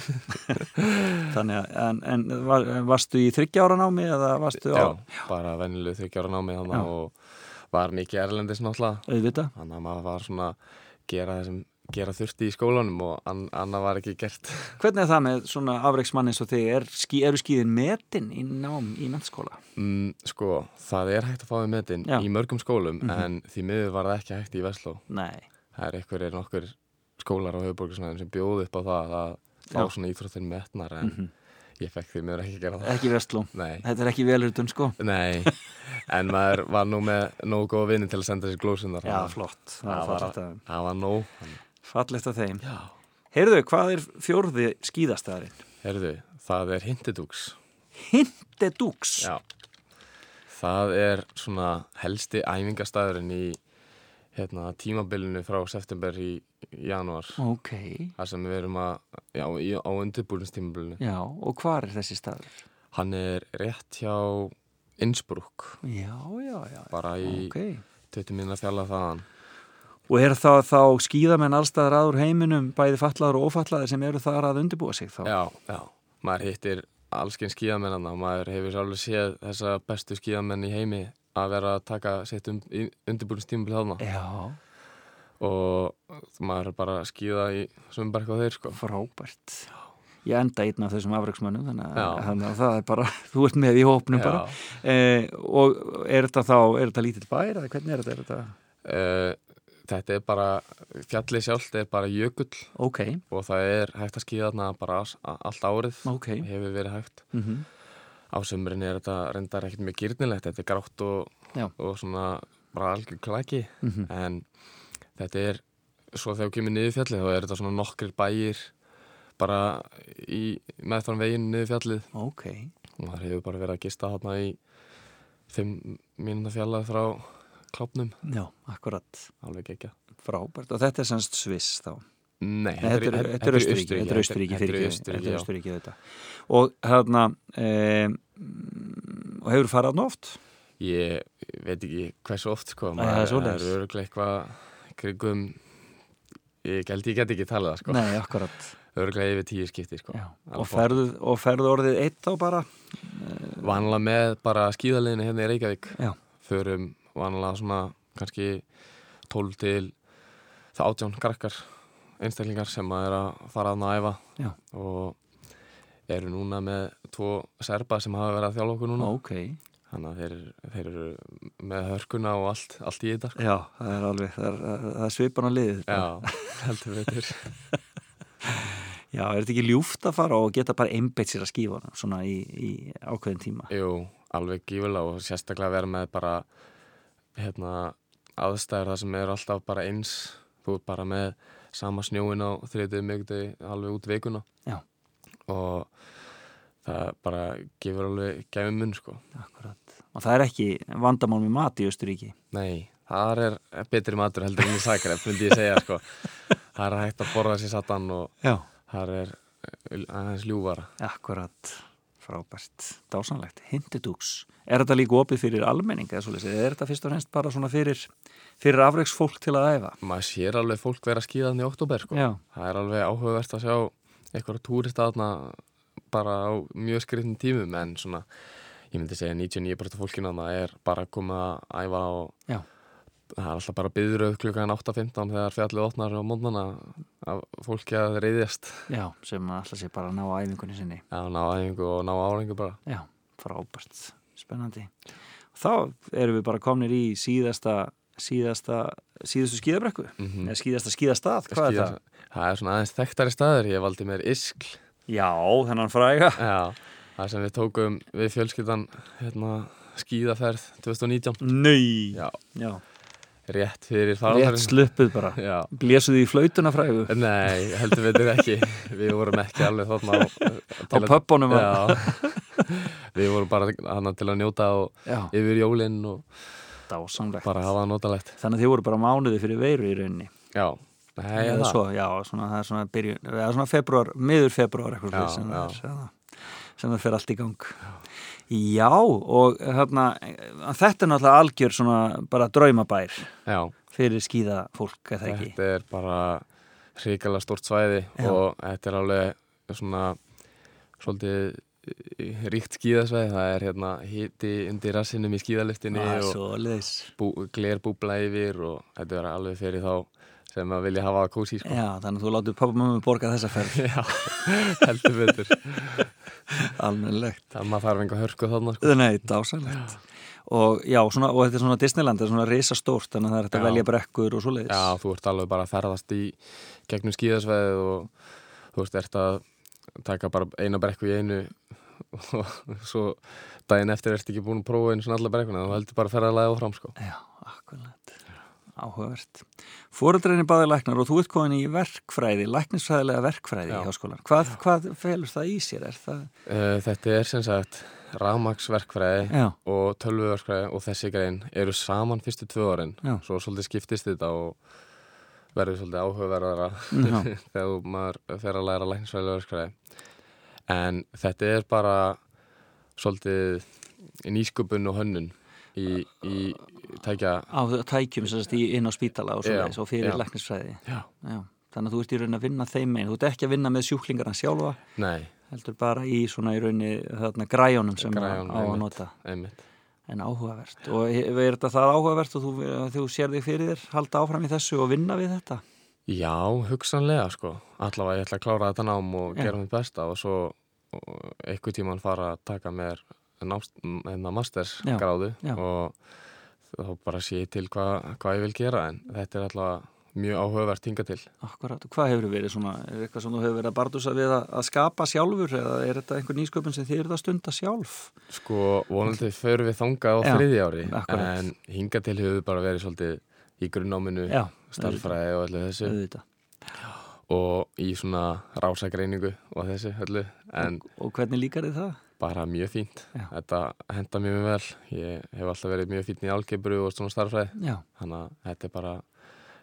Speaker 1: Þannig að, en, en var, varstu í þryggjára námi eða varstu
Speaker 4: já,
Speaker 1: á
Speaker 4: bara venjulegu þryggjára námi
Speaker 1: Já.
Speaker 4: og var mikið erlendis náttúrulega. Þannig að maður var svona að gera það sem gera þurfti í skólanum og an, annað var ekki gert
Speaker 1: hvernig er það með svona afreiksmann eins og þig, er, skí, eru skíðin metin í nám í mennskóla?
Speaker 4: mm, Sko, það er hægt að fá við metin
Speaker 1: Já.
Speaker 4: í mörgum skólum
Speaker 1: Mhm.
Speaker 4: en því miður var það ekki hægt í Vestló
Speaker 1: Nei,
Speaker 4: Það er einhverjir nokkur skólar á höfuborgarsnæðin sem bjóðu upp á það að fá
Speaker 1: Já.
Speaker 4: svona íþróttin metnar en
Speaker 1: Mhm.
Speaker 4: ég fekk því miður ekki gera það
Speaker 1: ekki Vestló
Speaker 4: Nei,
Speaker 1: þetta er ekki velurðun sko
Speaker 4: nei, en maður var nú með nógu góða vinni til að senda sér glósunar
Speaker 1: Já, flott, það var
Speaker 4: var,
Speaker 1: að,
Speaker 4: nóg
Speaker 1: fallegt að þeim.
Speaker 4: Já,
Speaker 1: Heyrðu, hvað er fjórði skíðastæðarinn?
Speaker 4: heyrðu, það er Hintidúks
Speaker 1: Hintedúks
Speaker 4: Já. Það er svona helsti æfingastæðurinn í hérna, tímabilinu frá september í janúar.
Speaker 1: Ok,
Speaker 4: þar sem við erum að, já, í, á undirbúrinstímabilinu
Speaker 1: já, og hvar er þessi staður?
Speaker 4: Hann er rétt hjá Innsbruck,
Speaker 1: Já, já, já.
Speaker 4: Bara í
Speaker 1: Ok.
Speaker 4: 20 minna fjalla þaðan
Speaker 1: Og er það þá skíðamenn allstaðar aður heiminum, bæði fallaður og ófallaður sem eru þar að undirbúa sig þá?
Speaker 4: Já, já, maður hittir allsken skíðamennana og maður hefur sjálfur séð þessa bestu skíðamenn í heimi að vera að taka sitt um, undirbúrinstímabili þarna
Speaker 1: Já,
Speaker 4: og maður er bara að skíða í svumberk á þeir sko
Speaker 1: frábært. Ég enda einn af þessum afreiksmönnum, þannig að,
Speaker 4: Já.
Speaker 1: það er bara, þú ert með í hópnum bara. Eh, og er þetta þá, er þetta lítill bær eða hvernig er þetta? Er þetta?
Speaker 4: Uh, þetta er bara, fjallið sjálft er bara jökull.
Speaker 1: Ok,
Speaker 4: og það er hægt að skíða þarna bara allt árið,
Speaker 1: ok.
Speaker 4: hefur verið hægt.
Speaker 1: Mm
Speaker 4: Á sömurinn er þetta reyndar ekkert mjög gyrnilegt, þetta er grátt og, og svona bara algjör klaki.
Speaker 1: Mhm.
Speaker 4: en þetta er, svo þegar við kemur niður fjallið þá er þetta svona nokkrir bæir bara í meðfram veginn niður fjallið.
Speaker 1: Ok,
Speaker 4: og það hefur bara verið að gista þarna í fimm mínúna fjallað frá klopnum,
Speaker 1: já, akkurat.
Speaker 4: alveg ekki.
Speaker 1: Frábært. Og þetta er semst Sviss þá?
Speaker 4: Nei,
Speaker 1: þetta er- Austuríki, þetta er Austuríki fyrir ekki, þetta er
Speaker 4: já.
Speaker 1: Austuríki þetta. Og hérna, e, og hefur farað oft?
Speaker 4: Ég veit ekki hversu oft sko,
Speaker 1: Nei, það er
Speaker 4: öruglega eitthvað krigum, ég held ég get ekki talið það sko,
Speaker 1: Nei, akkurat.
Speaker 4: öruglega yfir tíu skipti sko.
Speaker 1: Og ferðu, og ferðu orðið eitt þá bara?
Speaker 4: Vanlega með bara skíðaliðinu hérna í Reykjavík,
Speaker 1: Já.
Speaker 4: förum vanlega svona kannski 12 til það átján krakkar, einstaklingar sem að er að fara að næfa
Speaker 1: Já.
Speaker 4: og eru núna með tvo serba sem hafa verið að þjálfa okkur núna.
Speaker 1: Ok.
Speaker 4: Þannig að þeir, þeir eru með hörkuna og allt, allt í þetta. sko.
Speaker 1: Já, það er alveg, það er, það er svipan á liðið.
Speaker 4: Já, heldur veitur.
Speaker 1: Já, er þetta ekki ljúft að fara og geta bara einbeitt sér að hann svona í, í ákveðin tíma?
Speaker 4: Jú, alveg gífulega og sérstaklega vera með bara hérna, aðstæður það sem er alltaf bara eins. Þú er bara með sama snjóin á þriðið mjögdegi alveg út vikuna.
Speaker 1: Já.
Speaker 4: Og það bara gefur alveg gefið munn, sko.
Speaker 1: Akkurat. Og það er ekki vandamál með mat í Östuríki.
Speaker 4: Nei, það er betri matur heldur en í Zagreb, myndi ég segja, sko. Það er hægt að borða sér satan og
Speaker 1: Já.
Speaker 4: það er eh, aðeins ljúfara.
Speaker 1: Akkurat. Frábært. Dásanlegt. Hindidúks. Er þetta líka opið fyrir almenning eða svolítið? Er þetta fyrst og fremst bara svona fyrir, fyrir afreiksfólk til að æfa?
Speaker 4: Maður sér alveg fólk vera að skíða þannig í oktober, sko. Það er alveg áhugavert að sjá eitthvað túrista þarna bara á mjög skrifnum tímum en svona ég myndi segja 99% af fólkinu það er bara komið að æfa og
Speaker 1: Já.
Speaker 4: Það er alltaf bara byðröð klukkan 8.15 þegar fjallið opnar á mótnana að fólki að reyðjast
Speaker 1: Já, sem alltaf sé bara að ná æfingunni sinni.
Speaker 4: Að ná æfingu og ná árengu bara.
Speaker 1: Já, frábært, spennandi. Þá erum við bara komnir í síðasta síðasta, síðastu skíðabrekku.
Speaker 4: Mm
Speaker 1: eða síðasta skíðastað, hvað er það?
Speaker 4: það er svona aðeins þekktari staður. Ég valdi mér Iskl.
Speaker 1: Já, þennan fræga.
Speaker 4: Já, það sem við tókum við fjölskyldan hérna, skíðaferð 2019
Speaker 1: Nei,
Speaker 4: Já,
Speaker 1: já.
Speaker 4: Rétt fyrir
Speaker 1: rétt
Speaker 4: faraldarinn
Speaker 1: sluppuð bara.
Speaker 4: Já,
Speaker 1: Blésuðu í flautuna frægu?
Speaker 4: Nei, heldur við þetta ekki. Við vorum ekki alveg þarna á,
Speaker 1: á pöppunum
Speaker 4: Já, við vorum bara hana til að njóta og
Speaker 1: Já,
Speaker 4: yfir jólinn og
Speaker 1: dásamlegt.
Speaker 4: bara hafa það notalegt.
Speaker 1: Þannig að þið voru bara mánuði fyrir veiru í rauninni.
Speaker 4: Já, nei,
Speaker 1: Eða
Speaker 4: það
Speaker 1: svo, já, svona, það er svona byrjun eða svona februar, miður februar eitthvað það er, það, sem það fer allt í gang. Já, og hérna þetta er náttúrulega algjör svona bara draumabær
Speaker 4: Já,
Speaker 1: fyrir skýða fólk, eða ekki?
Speaker 4: Þetta er bara hrikalega stórt svæði
Speaker 1: Já.
Speaker 4: og þetta er alveg svona svolítið eh, ríkt skíðasvæði. Það er hérna hiti undir rassinum í skíðaliftinni
Speaker 1: er
Speaker 4: og
Speaker 1: svo leis
Speaker 4: bú, gler búbla yfir og þetta er alveg fyrir þá sem að vilja hafa kósi sko.
Speaker 1: Já, þannig að þú látið pappa og mömmu borga þessa ferð.
Speaker 4: Já, heldur betur.
Speaker 1: Almennilegt.
Speaker 4: Það maður þarf enga hörku þarna sko.
Speaker 1: Nei, dásanlegt og já, svona, og þetta er svona Disneyland þetta er svona risastórt, þannig að það er hægt að velja brekkur og svo leiðis
Speaker 4: Já, þú ert alveg bara að ferðast í gegnum skíðasvæðið og þú veist, ert að taka bara eina brekku í einu og svo daginn eftir ert ekki búin að prófa einu svona alla brekkuna þú heldur bara að ferða að áfram sko.
Speaker 1: Já, akkurat Áhugavert Fóreldreinni báði læknar og þú ert komin í verkfræði læknisfræðilega verkfræði
Speaker 4: Já.
Speaker 1: í háskólan hvað, hvað felur það í sér? Er það...
Speaker 4: Uh, Þetta er sem sagt rafmaksverkfræði
Speaker 1: Já,
Speaker 4: og tölvuverkfræði og þessi grein eru saman fyrstu tvö
Speaker 1: Já.
Speaker 4: svo svolítið skiptist þetta og verður svolítið áhugaverðara þegar maður fer að læra læknisfræðilega verkfræði en þetta er bara svolítið nýsköpun og hönnun í, í tækja
Speaker 1: á tækjum í- inn á spítala og
Speaker 4: Já,
Speaker 1: og fyrir
Speaker 4: já.
Speaker 1: læknisfræði
Speaker 4: Já.
Speaker 1: Já. Þannig að þú ert í raunin að vinna þeim megin þú ert ekki að vinna með sjúklingarna sjálfa
Speaker 4: Nei,
Speaker 1: heldur bara í svona í rauninni þarna græjónum sem
Speaker 4: Græjunum,
Speaker 1: á að nota
Speaker 4: einmitt
Speaker 1: en áhugavert og er þetta það áhugavert og þú, þú sér þig fyrir þér halda áfram í þessu og vinna við þetta
Speaker 4: Já, hugsanlega sko allavega ég ætla að klára þetta nám og
Speaker 1: Já.
Speaker 4: gera mitt besta og svo einhver tíman fara að taka mér nást, enna mastersgráðu
Speaker 1: Já, já.
Speaker 4: og þá bara sé ég til hvað hva ég vil gera en þetta er allavega mjög áhugavert hinga til
Speaker 1: Akkurat, og hvað hefur verið svona, er eitthvað sem þú hefur verið að bardusa við að, að skapa sjálfur eða er þetta einhver nýsköpun sem þið eruð að stunda sjálf?
Speaker 4: Sko, vonandi förum við þangað á
Speaker 1: Já,
Speaker 4: þriði ári
Speaker 1: akkurat.
Speaker 4: en hinga til hefur bara verið svolítið í grunnáminu,
Speaker 1: Já,
Speaker 4: starffræði og öllu þessu
Speaker 1: auðvitað.
Speaker 4: og í svona rásagreiningu og þessu öllu en
Speaker 1: Og hvernig líkar þið það?
Speaker 4: Bara mjög fínt
Speaker 1: Já.
Speaker 4: þetta henda mjög mjög vel ég hef alltaf verið mjög fínt í álgebru og svona starffræði
Speaker 1: Já,
Speaker 4: þannig að þetta er bara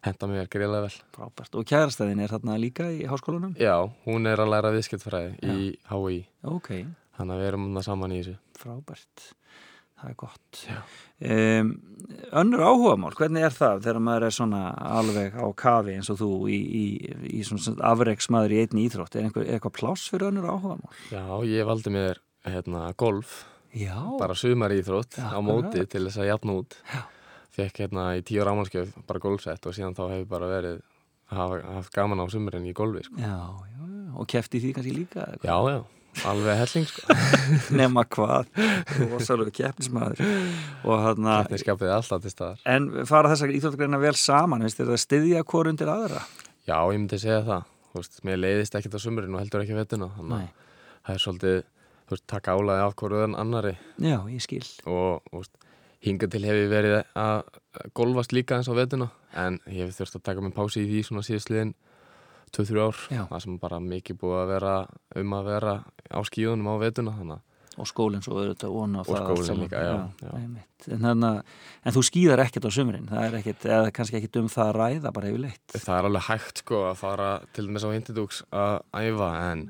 Speaker 4: henda mjög greiðlega vel
Speaker 1: frábært. Og kærastæðin er þarna líka í háskólanum?
Speaker 4: Já, hún er að læra viðskiptfræði í HÍ
Speaker 1: Ok,
Speaker 4: þannig að við erum þarna saman í þessu
Speaker 1: frábært. Það er gott. Um, önnur áhugamál, hvernig er það þegar maður er svona alveg á kafi eins og þú í, í, í svona afreiksmaður í einni íþrótt? Er einhver, er eitthvað pláss fyrir önnur áhugamál?
Speaker 4: Já, ég valdi mér hérna golf
Speaker 1: Já,
Speaker 4: bara sumar íþrótt á móti til þess að jafna út.
Speaker 1: Já.
Speaker 4: fekk hérna í tíu rámanskjöf bara golfsett og síðan þá hef ég bara verið hafa, haft gaman á sumurinn í golfi sko.
Speaker 1: já, já, já. og kefti því kannski líka?
Speaker 4: Já, já, alveg helling sko.
Speaker 1: nema hvað. Rosalega hann
Speaker 4: Þetta skapið alltaf til staðar.
Speaker 1: En fara þessar íþjóttgreina vel saman? Þér það að styðja hvort undir aðra?
Speaker 4: Já, ég myndi segja það. Þú veist, Mér leiðist ekkert á sumurinn og heldur ekki vettuna þannig að það er svolítið veist, taka álæði af hverjuðan annari
Speaker 1: já, ég skil
Speaker 4: og veist, hinga til hef ég verið að golfast líka eins á vettuna en ég hef þurft að taka mig pási í því svona síðastliðin 2-3 ár
Speaker 1: Já.
Speaker 4: það sem bara mikið búið að vera um að vera á skíðunum á vettuna þannig að
Speaker 1: og skólinn svo auðvitað og,
Speaker 4: Og skólinn líka, já, já.
Speaker 1: einmitt. En, að- en þú skýðar ekkert á sumurinn það er ekkert, eða kannski ekkert um það að ræða bara hefur leitt
Speaker 4: það er alveg hægt sko að fara til dæmis á Hindidúks að æfa en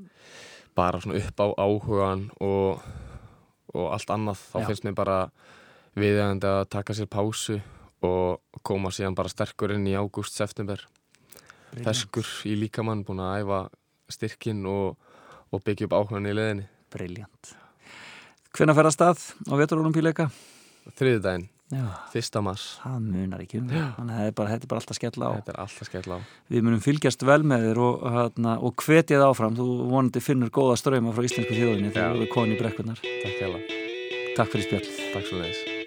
Speaker 4: bara svona upp á áhugan og, og allt annað. Þá
Speaker 1: Já.
Speaker 4: finnst mér bara viðjandi að taka sér pásu og koma síðan bara sterkur inn í ágúst, september. Feskur í líkamann búin að æfa styrkin og, og byggja upp áhugan í leðinni
Speaker 1: Briljant
Speaker 4: Hvenær fer að stað á veturolumpíuleika?
Speaker 6: Þriðdægin,
Speaker 4: Já,
Speaker 6: fyrsta mars.
Speaker 4: það munar ekki um. Þannig að þetta er bara, þetta er bara alltaf skella á.
Speaker 6: Alltaf skell á.
Speaker 4: Við munum fylgjast vel með þér og, hana, og hvetja það áfram. Þú vonandi finnur góða ströyma frá íslensku þjóðinni þegar þú er koni í brekkunar.
Speaker 6: Takk
Speaker 4: fyrir spjall.
Speaker 6: Takk svo leiðis.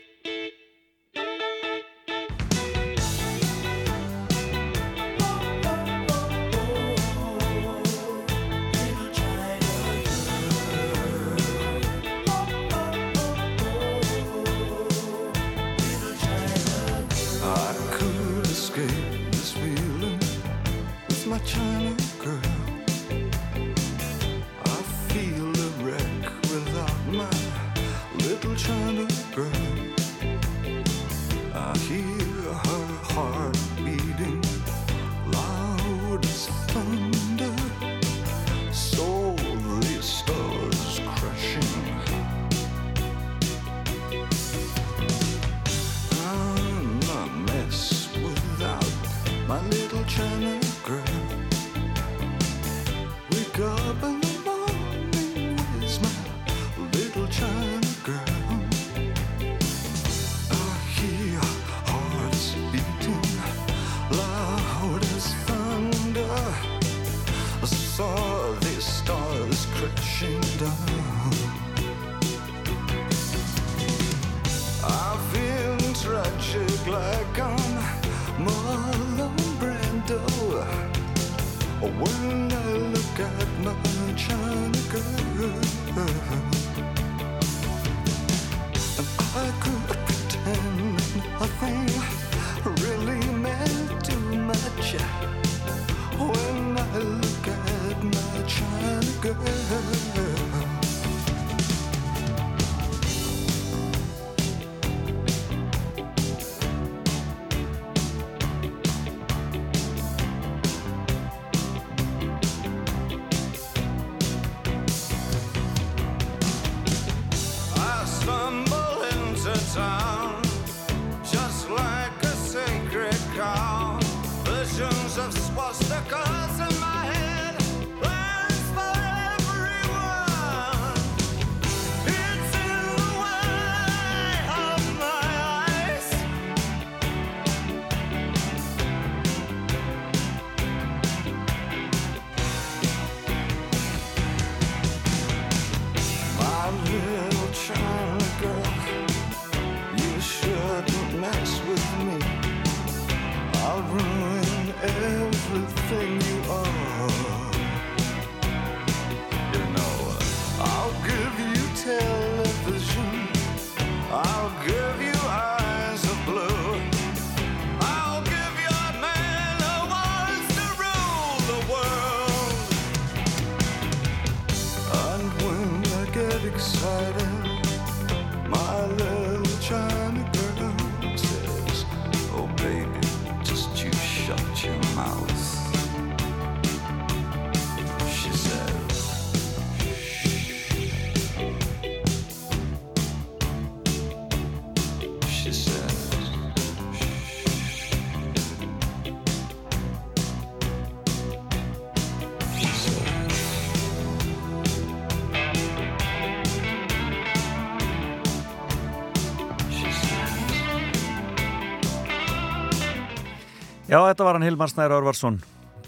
Speaker 1: Já, þetta var hann Hilmar Snæri Örvarsson.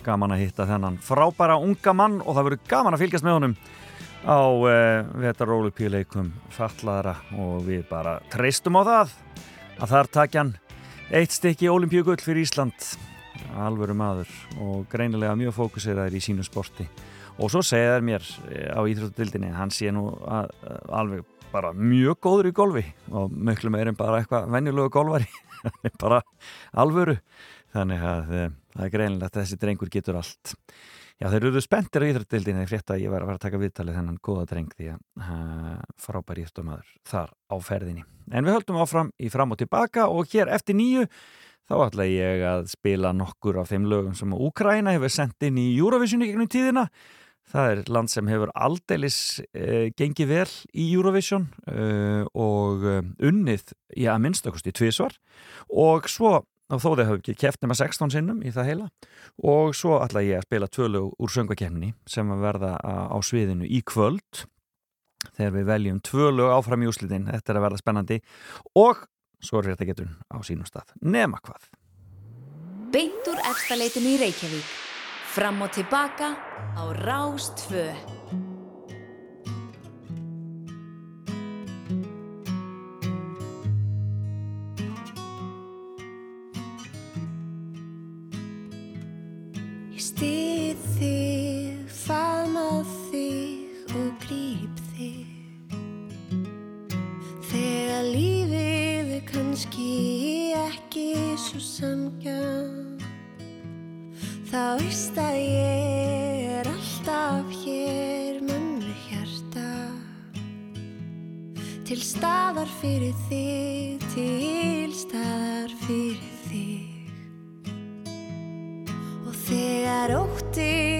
Speaker 1: Gaman að hitta þennan frábæra unga mann og það verður gaman að fylgjast með honum á uh, vetarólu píleikum fallaðara og við bara treystum á það að þar takja hann eitt stykki olimpíugull fyrir Ísland. Alvöru maður og greinilega mjög fókuseraður í sínu sporti. Og svo segja þær mér eh, á íþróttudildinni hann sé nú að, að, alveg bara mjög góður í golfi og miklu meir en bara eitthvað venjulegu golfari. Bara alvöru þannig að eh, það er greinilegt að þessi drengur getur allt Já, þeir eru spenntir á íþróttildinni þegar frétta að ég var að fara að taka viðtalið þennan góða dreng því að uh, frábær íþróttumæður þar á ferðinni. En við höldum áfram í fram og tilbaka og hér eftir nýju þá ætla ég að spila nokkur af þeim lögum sem Úkraina hefur sendt inn í Eurovision í gegnum tíðina. Það er land sem hefur aldeilis uh, gengið vel í Eurovision uh, og uh, unnið að minnstakosti tvísvar og svo og þó þeir hafa ekki keft nema 16 sinnum í það heila. Og svo ætla ég að spila tvölu úr söngvakefni sem að verða á, sviðinu í kvöld þegar við veljum tvö lög áfram í úslitin þetta er að verða spennandi. Og svo er þetta getur á sínum stað. Nema hvað.
Speaker 2: Beint úr efstaleitinu í Reykjavík. Fram og tilbaka á Rástvö. Svo samgjörn Þá veist að ég er alltaf hér mömmu hjarta. Til staðar fyrir þig, til staðar fyrir þig. Og þegar óttin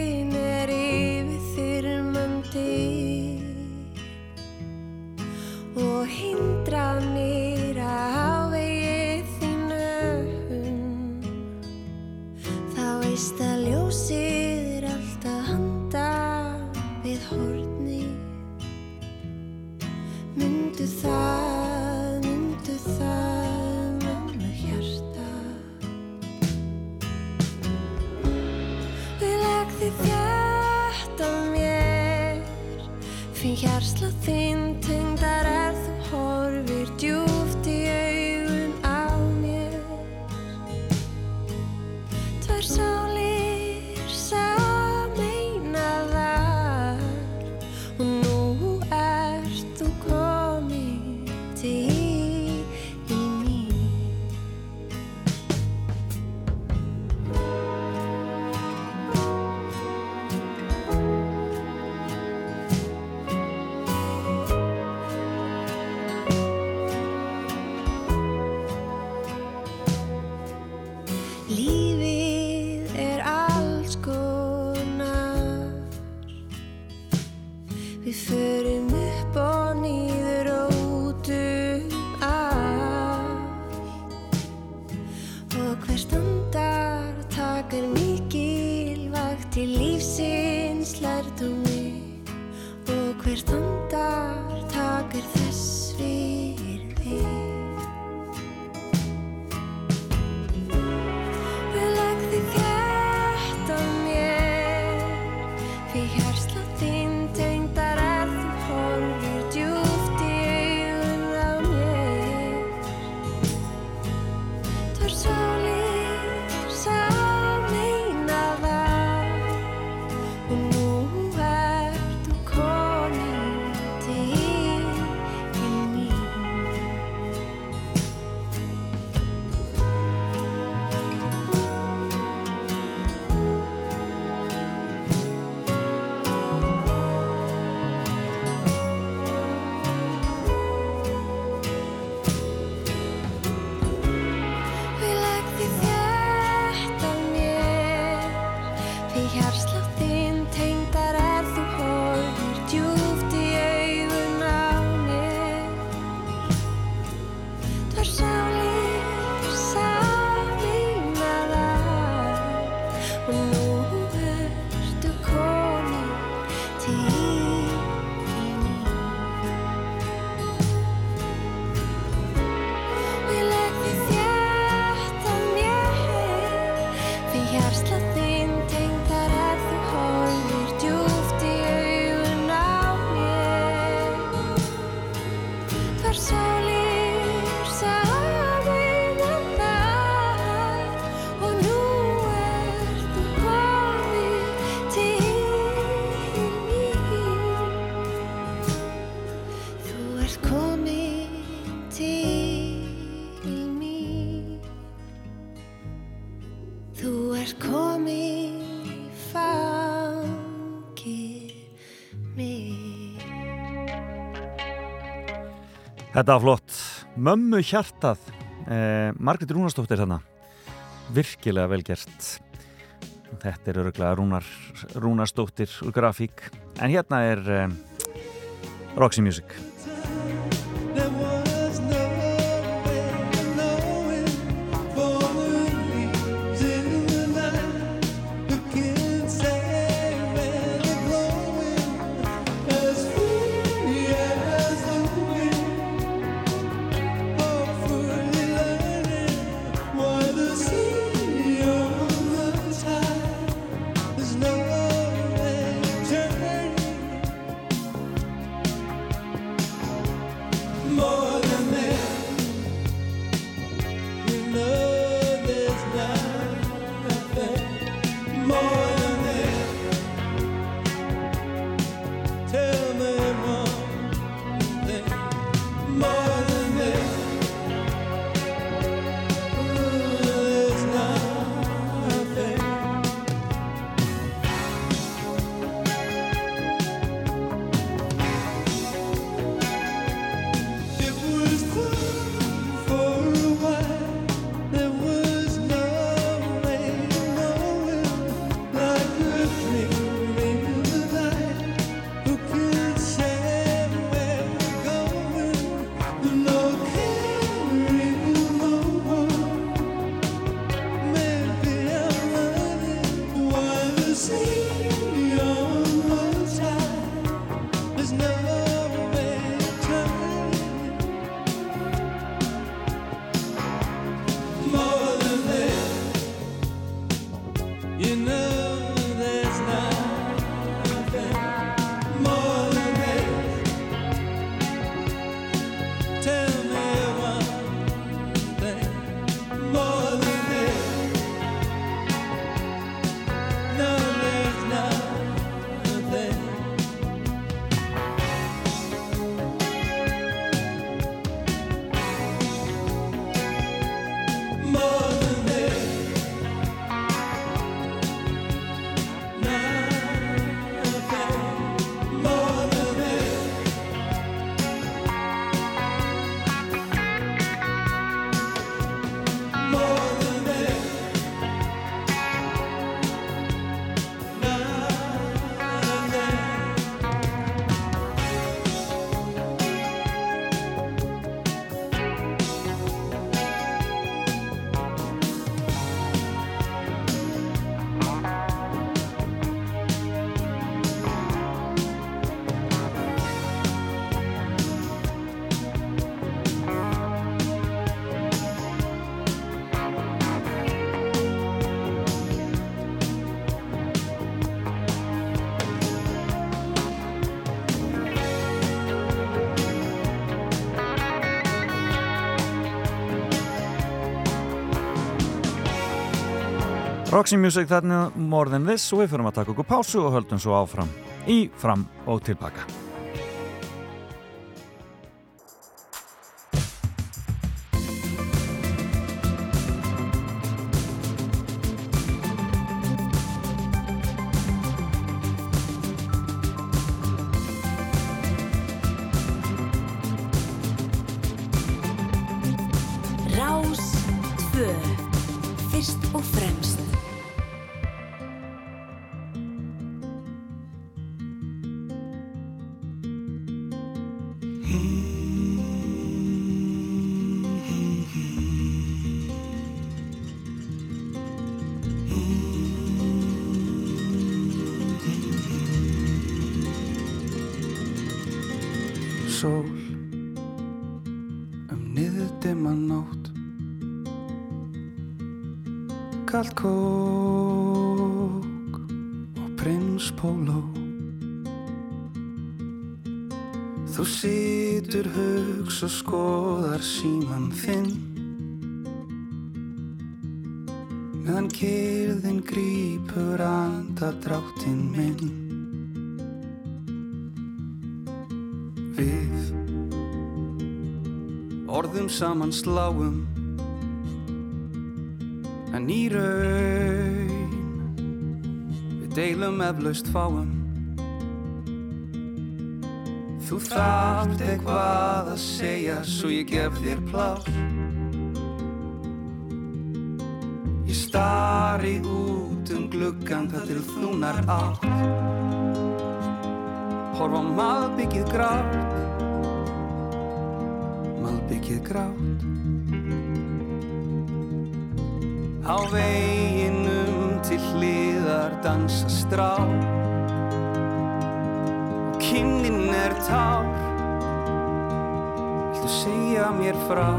Speaker 1: Þetta var flott. Mömmu hjartað. Eh, Margrét Rúnarsdóttir þarna. Virkilega vel gert. Þetta er öruglega Rúnar Rúnarsdóttir úr grafík. En hérna er eh, Roxy Music Roxy Music þarna More Than This og við fyrir að taka okkur pásu og höldum svo áfram í fram og tilbaka.
Speaker 7: Saman sláum. En í raun við deilum eflaust fáum. Þú þarft eitthvað að segja svo ég gef þér plás Ég stari út um gluggan það til þúnar átt. Horfa á malbyggið grátt grátt. Á veginum til hliðar dansa strá Og kynnin er tár. Viltu segja mér frá?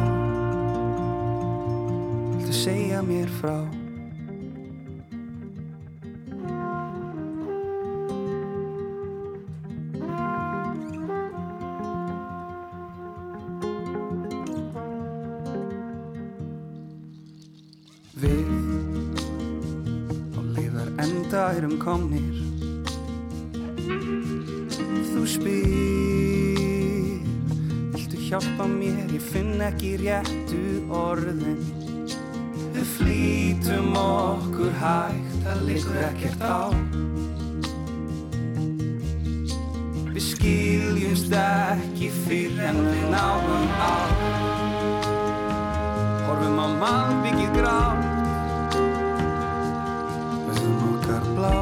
Speaker 7: Viltu segja mér frá komnir. Þú spyr Viltu hjálpa mér, ég finn ekki réttu orðin. Við flýtum okkur hægt, það liggur ekkert á. Við skiljumst ekki fyrr en við náum á. Horfum á malbyggið grátt blá.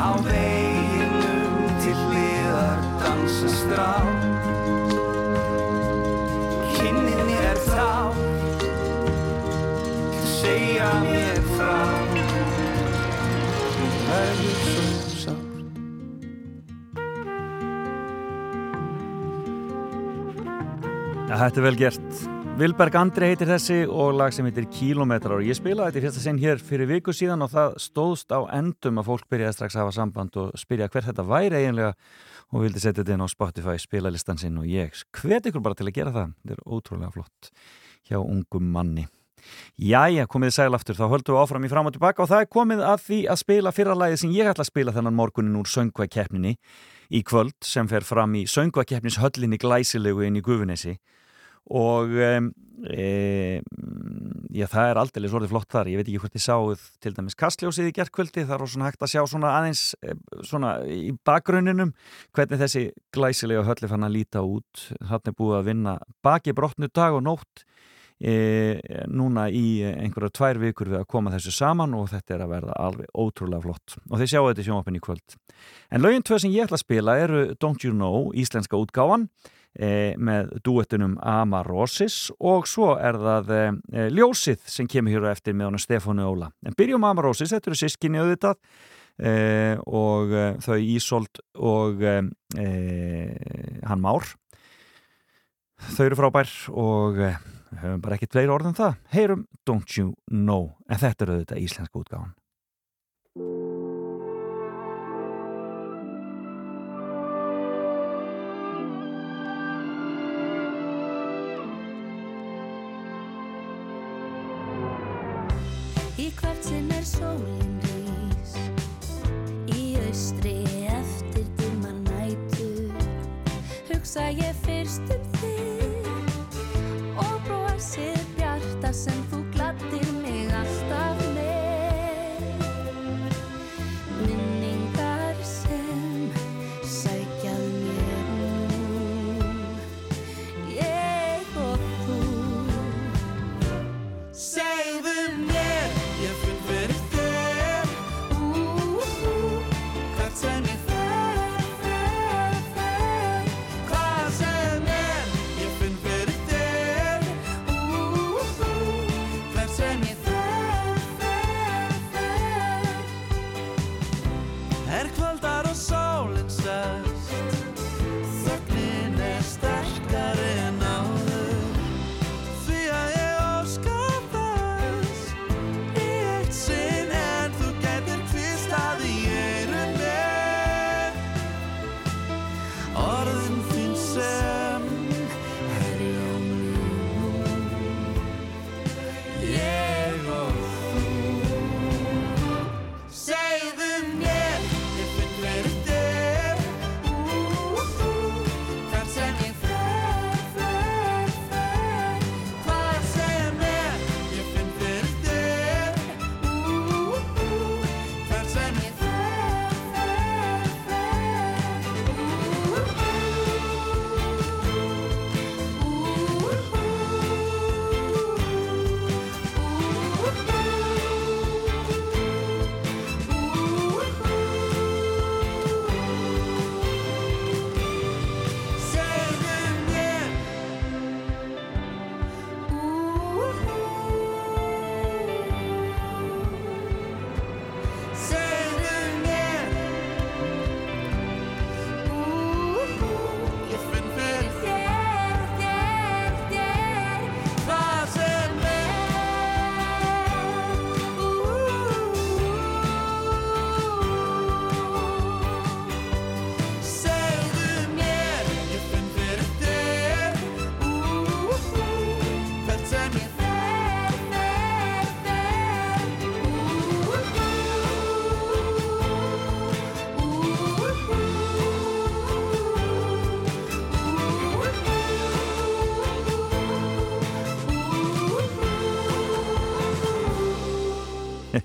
Speaker 7: Á veginum til hliðar dansa strá. Kynnin er þá. Segja mér frá. Verður svo sárt
Speaker 1: Ja, þetta er vel gert. Vilberg Andri heitir þessi og lag sem heitir Kilometrar og ég spilaði þetta í fyrsta sinn hér fyrir viku síðan og það stóðst á endum að fólk byrjaði strax að hafa samband og spyrja hver þetta væri eiginlega og vildi setja þetta inn á Spotify spilalistan sinn og ég hvet ykkur bara til að gera það. Þetta er ótrúlega flott hjá ungum manni. Jæja, komið sæl aftur, þá höldum við áfram í fram og tilbaka og það er komið að því að spila fyrra lagið sem ég ætla að spila þennan morgunin úr söngvakeppninni í kvöld sem fer fram í söngvakeppnishöllinni glæsilegu inn í Gufunesi og e, já, það er aldrei svolítið flott þar, ég veit ekki hvort ég sáð til dæmis kastljósið í gerðkvöldi, það er svona hægt að sjá svona aðeins e, svona í bakgrunninum hvernig þessi glæsilega hölli fann að líta út. Þarna er búið að vinna baki brotnu dag og nótt e, núna í einhverja tvær vikur við að koma þessu saman og þetta er að verða alveg ótrúlega flott. Og þeir sjáu þetta í sjónvapin í kvöld. En lögin tvö sem ég ætla að spila eru Don't You Know, íslenska útgáfan e, með duettunum Amarosis og svo er það e, Ljósið sem kemur hér á eftir með hana Stefánu Óla. En byrjum Amarosis, þetta eru sískinni auðvitað e, og e, þau Ísold og e, hann Már. Þau eru frábær og e, höfum bara ekkert fleiri orð en það. Heyrum Don't You Know, en þetta eru auðvitað íslenska útgáfan.
Speaker 3: so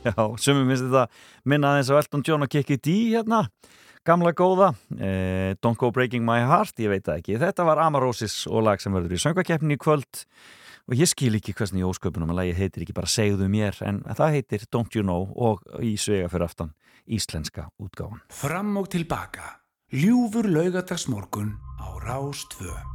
Speaker 1: Já, sumum finnst þetta minnaði eins og Elton John og Kiki D hérna, gamla góða. Eh, Don't Go Breaking My Heart, ég veit það ekki. Þetta var Amarosis og lag sem verður í söngvakeppni í kvöld. Og ég skil ekki hversnig í ósköpunum að lagi heitir ekki bara segðu mér en það heitir Don't You Know og í svega fyrir aftan íslenska útgáðan
Speaker 8: Fram og tilbaka Ljúfur laugadagsmorgun á
Speaker 3: Rástföð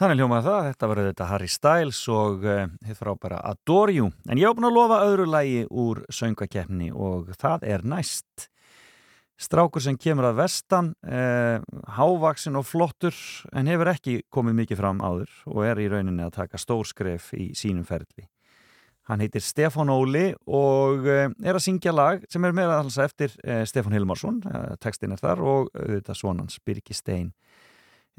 Speaker 1: Þannig hljómaði það, þetta var þetta Harry Styles og uh, hitt frábæra Adore You. En ég hef búin að lofa öðru lægi úr söngakefni og það er næst. Strákur sem kemur að vestan, uh, hávaksin og flottur en hefur ekki komið mikið fram áður og er í rauninni að taka stórskref í sínum ferli. Hann heitir Stefán Óli og uh, er að syngja lag sem er meira alls eftir Stefán Hilmarsson, textin er þar og þetta svonans Birgi Stein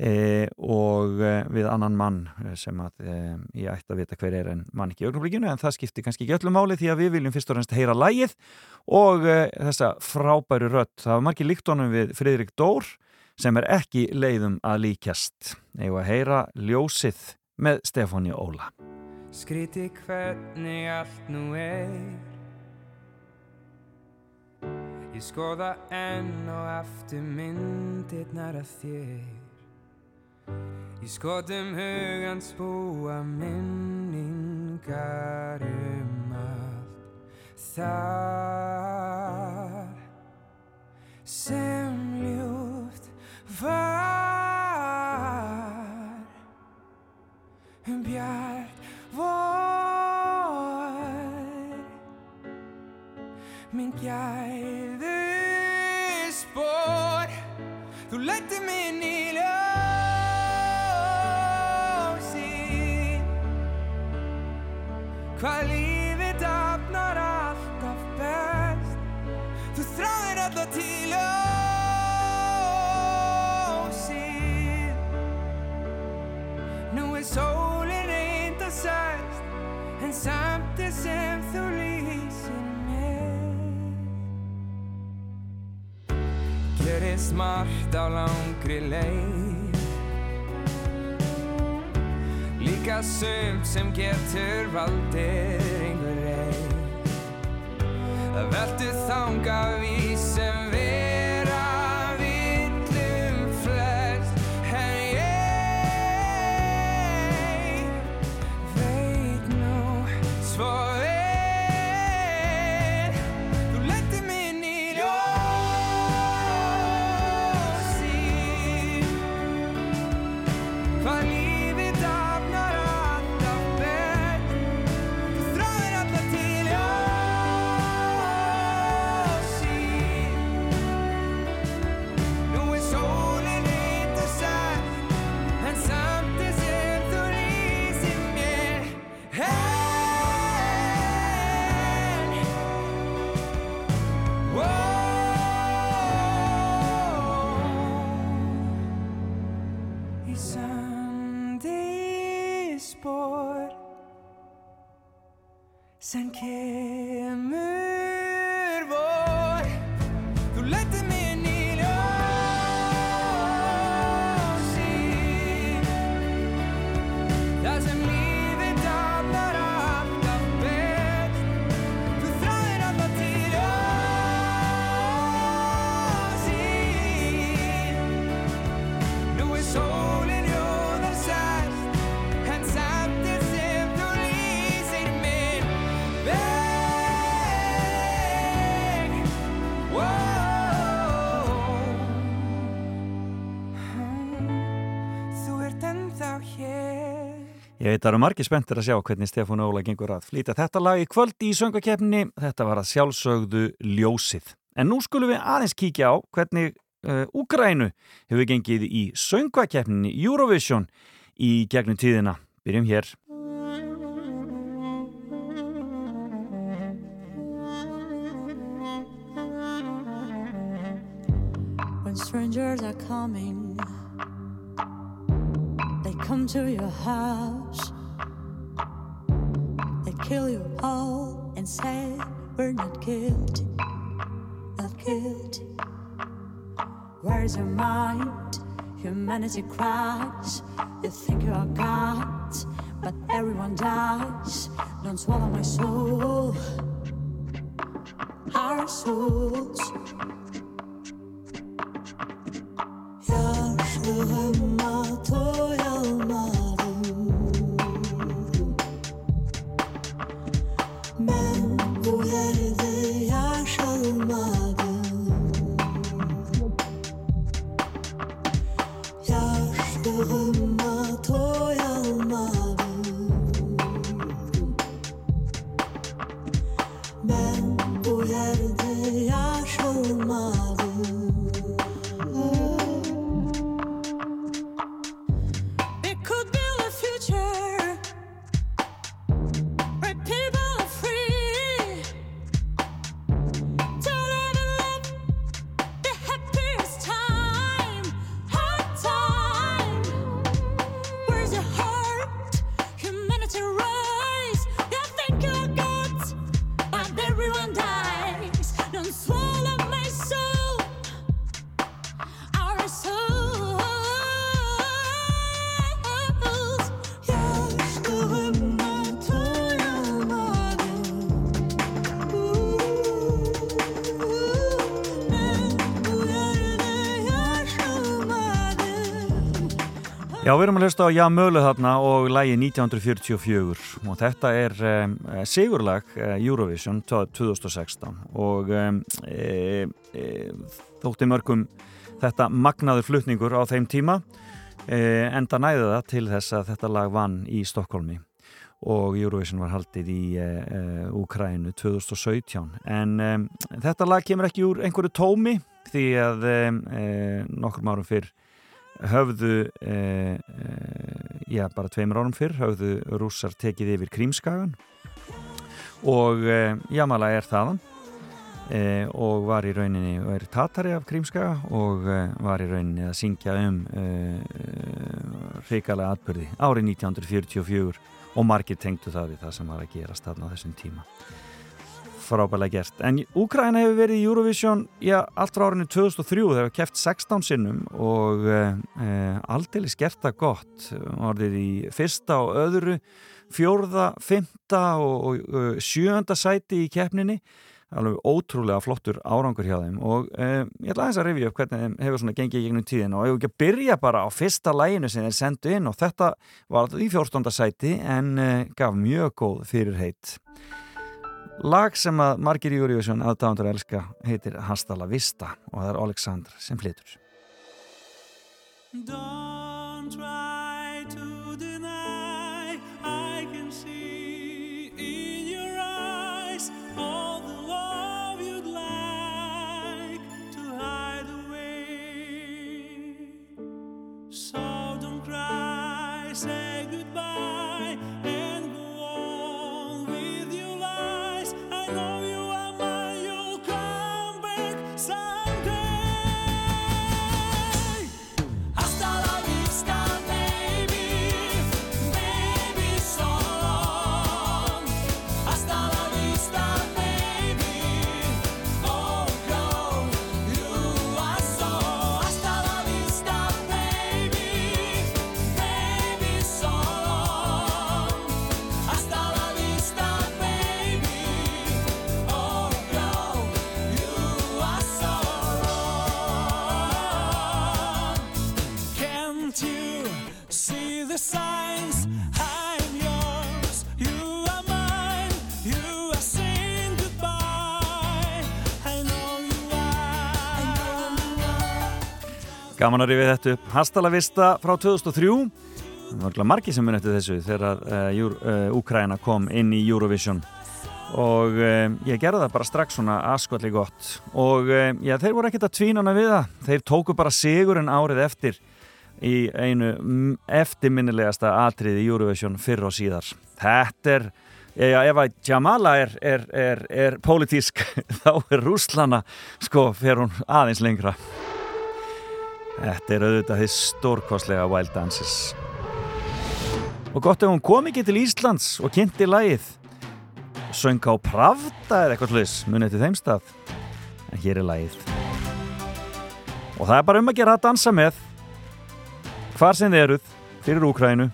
Speaker 1: e, og e, við annan mann eh, sem að e, ég ætti að vita hver er en mann ekki í augnablikinu en það skiptir kannski ekki öllum máli því að við viljum fyrst og reynst heyra lægið og e, þessa frábæru rött það var margir líkt honum við Fridrik Dór sem er ekki leiðum að líkjast. Eða heyra ljósið með Stefáni Óla.
Speaker 9: Skríti hvernig allt nú er. Ég skoða enn og aftur myndirnar að þér Í skotum hugans búa minningar um allt. Þar Ég veit
Speaker 1: að það eru margir spenntir að sjá hvernig Stefán Óla gengur að flýta þetta lag í kvöld í söngakefni. Þetta var að sjálfsögðu ljósið. En nú skulum við aðeins kíkja á hvernig uh, Úgrænu hefur gengið í söngakefni Eurovision í gegnum tíðina. Byrjum hér.
Speaker 10: When strangers are coming, they come to your house. They kill you all and say, We're not guilty, not guilty. Where's your mind? Humanity cries. You think you are God, but everyone dies. Don't swallow my soul, our souls.
Speaker 1: Erum að hlusta á Já Mölu þarna og lægi 1944 og þetta er um, sigurlag uh, Eurovision 2016 og um, e, e, þótti mörgum þetta magnaður flutningur á þeim tíma e, enda næði það til þess að þetta lag vann í Stokkólmi og Eurovision var haldið í Úkrænu 2017 en þetta lag kemur ekki úr einhverju tómi því að um, uh, nokkrum árum fyrr höfðu uh, uh, já, bara tveimur árum fyrr höfðu rússar tekið yfir Krímskagan og uh, Jamala er þaðan uh, og var í rauninni og er tatari af Krímskaga og uh, var í rauninni að syngja um uh, hrikalega atbyrði árið 1944 og margir tengdu það við það sem var að gerast þarna á þessum tíma frábælega gert. En Úkraina hefur verið í Eurovision já, allt frá árinu 2003 þegar hefur keft 16 sinnum og uh, aldeilis gert það gott. Orðið í fyrsta og öðru fjórða, fymta og, og uh, sjönda sæti í keppninni. Alveg ótrúlega flottur árangur hjá þeim. Og uh, ég ætla aðeins að rifja upp hvernig þeim hefur svona gengið í gegnum tíðin og ég hef ekki að byrja bara á fyrsta læginu sem þeir sendu inn? Og þetta var í fjórstönda sæti en uh, gaf mjög góð fyrir heitt Lag sem að margir í Eurovision aðdáðandur elska heitir Hasta la Vista og það er Alexander sem flytur.
Speaker 3: Don't try to deny. I can see in your eyes all the love you'd like to hide away. So don't cry, say goodbye,
Speaker 1: Gaman að rifið þetta upp. Hasta la Vista frá 2003. Það var margir sem mun eftir þessu þegar uh, uh, Úkraina kom inn í Eurovision og uh, ég gerði það bara strax svona askvalli gott og uh, já, þeir voru ekkert að tvínana við það. Þeir tóku bara sigurinn árið eftir í einu eftirminnilegasta atriði Eurovision fyrr og síðar. Þetta er Já, ef að Jamala er, er, er, er pólitísk, þá er Rúslana, sko, fer hún aðeins lengra. Þetta er auðvitað því stórkostlega Wild Dances. Og gott ef hún kom ekki til Íslands og kynnti lagið. Söng á Pravda eða eitthvað sluðis, munið til þeim stað. En hér er lagið. Og það er bara um að gera að dansa með. Hvar sem þið eruð, fyrir Úkrænu.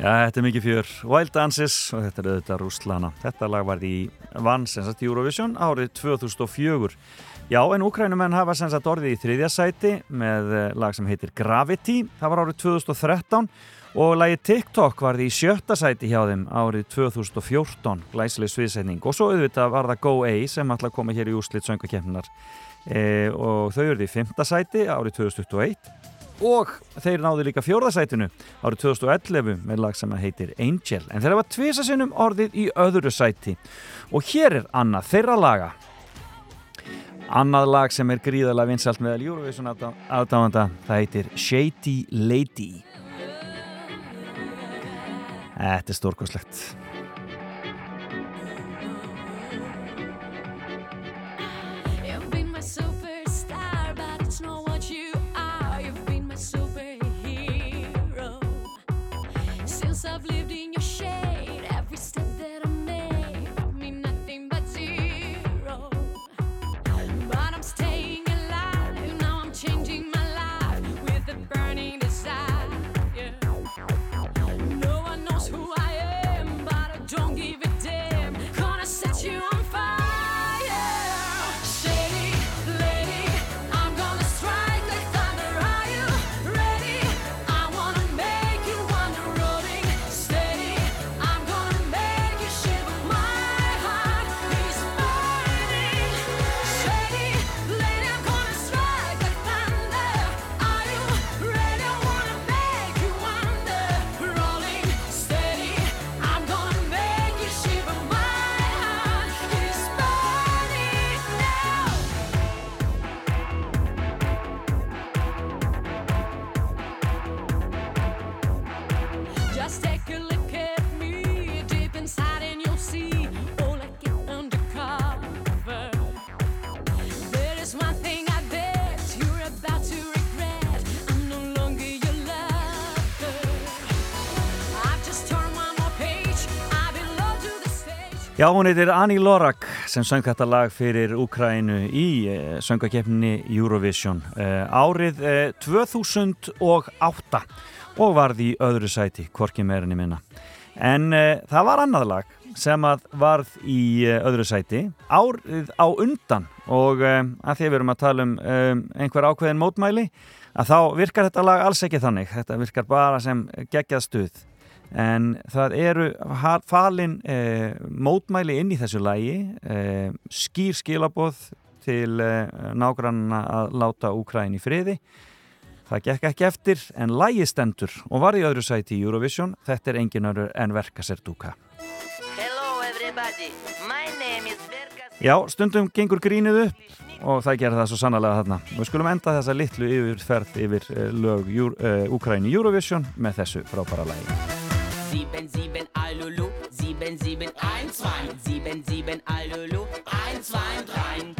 Speaker 1: Já, þetta er mikið fjör Wild Dances og þetta er auðvitað Rúslana. Þetta lag var í vann sem sagt Eurovision árið 2004. Já, en Ukrænumenn hafa sem sagt orðið í þriðja sæti með eh, lag sem heitir Gravity. Það var árið 2013 og lagi TikTok var því í sjötta sæti hjá þeim árið 2014, glæsileg sviðsetning. Og svo auðvitað var það Go A sem alltaf komið hér í úslit söngakefninar. E, og þau eruð í fymta sæti árið 2021 og þeir náðu líka fjórðasætinu árið 2011 með lag sem heitir Angel. En þeir hafa tvisasinnum orðið í öðru sæti. Og hér er annað þeirra laga. Annað lag sem er gríðarlega vinsalt með Eurovision aðdáðanda það heitir Shady Lady. Þetta er stórkoslegt Já, hún heitir Annie Lorak sem söng þetta lag fyrir Úkrænu í uh, söngakefninni Eurovision uh, árið uh, 2008 og varð í öðru sæti, hvorki meirinni minna. En uh, það var annað lag sem að varð í uh, öðru sæti árið á undan og um, að því við erum að tala um, um einhver ákveðin mótmæli að þá virkar þetta lag alls ekki þannig. Þetta virkar bara sem geggjað stuð en það eru falin eh, mótmæli inn í þessu lagi eh, skýr skilaboð til eh, nágrannana að láta Úkræn í friði. Það gekk ekki eftir en lagi stendur og var í öðru sæti í Eurovision. Þetta er engin öðru en Verkaserduka
Speaker 5: Hello everybody, my name is Verkas
Speaker 1: Já, stundum gengur grínið upp og það gerir það svo sannlega þarna. Við skulum enda þessa litlu yfirferð yfir eh, lög eh, Úkræn í Eurovision með þessu frábæra Sieben,
Speaker 5: sieben, Alulu, sieben, sieben, eins, zwei, sieben, sieben, Alulu, eins, zwei, drei.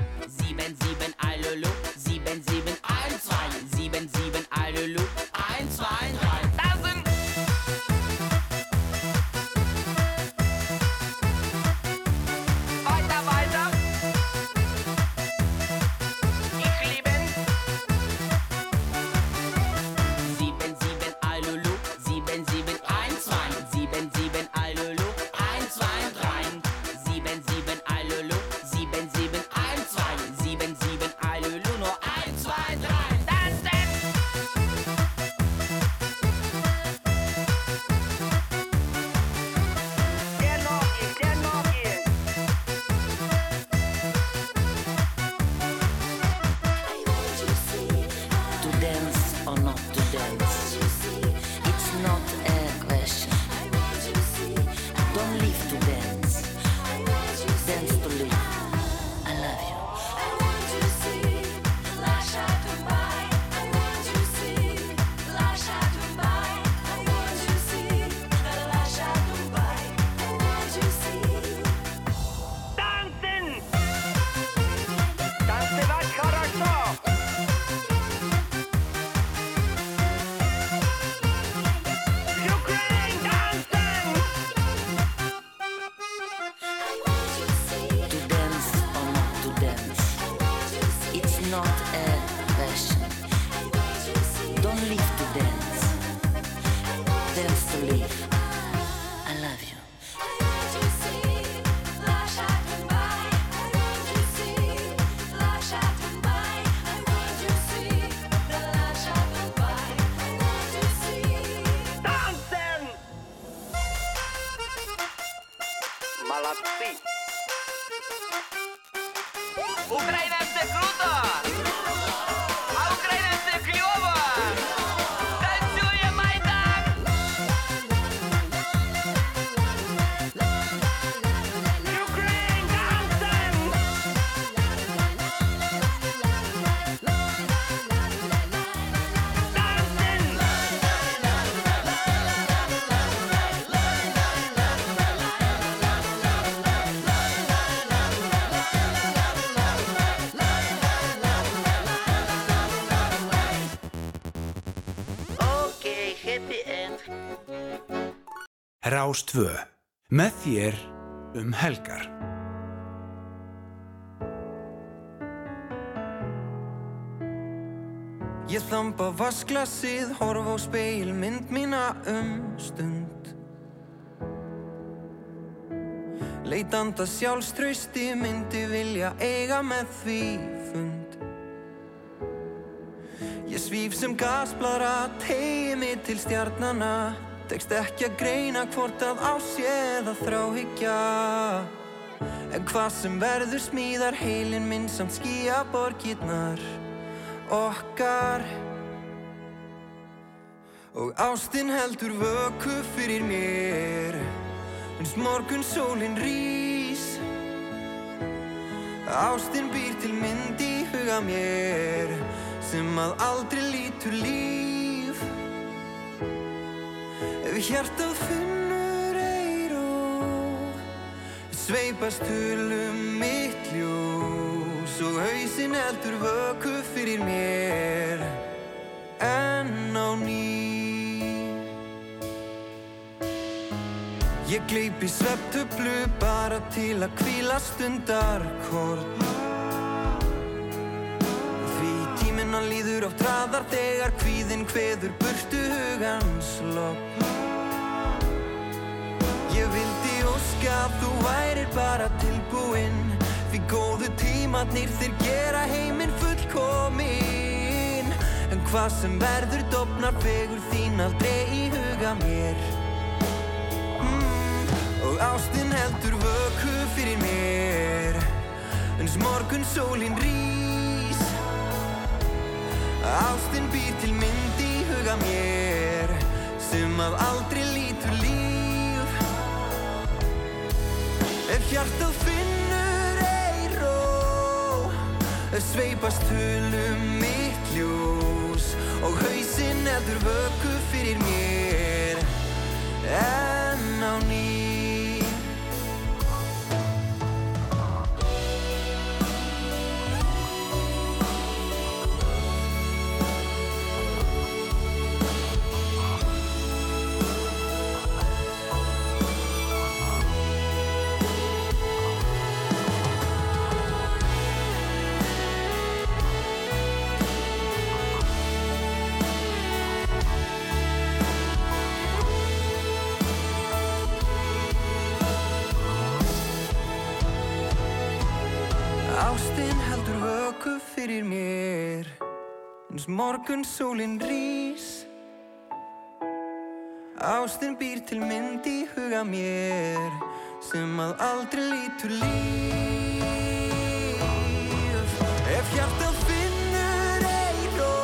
Speaker 8: Rás 2. Með þér um helgar.
Speaker 11: Ég þamba vasklasið, horf á speil, mynd mína um stund Leitanda sjálfstrausti myndi vilja eiga með því fund Ég svíf sem gasblara, tegi mig til stjarnana Tekst ekki að greina hvort að ási eða þráhyggja. En hvað sem verður smíðar heilin minn samt skýja borgirnar okkar. Og ástin heldur vöku fyrir mér Uns morgun sólin rís. Ástin býr til mynd í huga mér Sem að aldrei lítur líf Ef hjartað finnur eiró Sveipast hulum mitt ljós Og hausinn heldur vöku fyrir mér En á ný. Ég gleypi svefntöflu bara til að kvíla stundarkorn. Því tíminn hann líður á traðar þegar kvíðinn kveður burtu hugans lopp Ég vildi óska að þú værir bara tilbúinn. Því góðu tímatnir þeir gera heiminn fullkominn. En hvað sem verður dofnar fegur þín aldrei í huga mér. Mm, Og ástin heldur vöku fyrir mér. Uns morgun sólin rís. Ástin býr til mynd í huga mér Sem að aldrei Ef hjartað finnur eiró Sveipast hulum mitt ljós Og hausinn heldur vöku fyrir mér. En á ný Eins morgun sólin rís. Ástin býr til mynd í huga mér Sem að aldrei lítur líf. Ef hjartað finnur eiró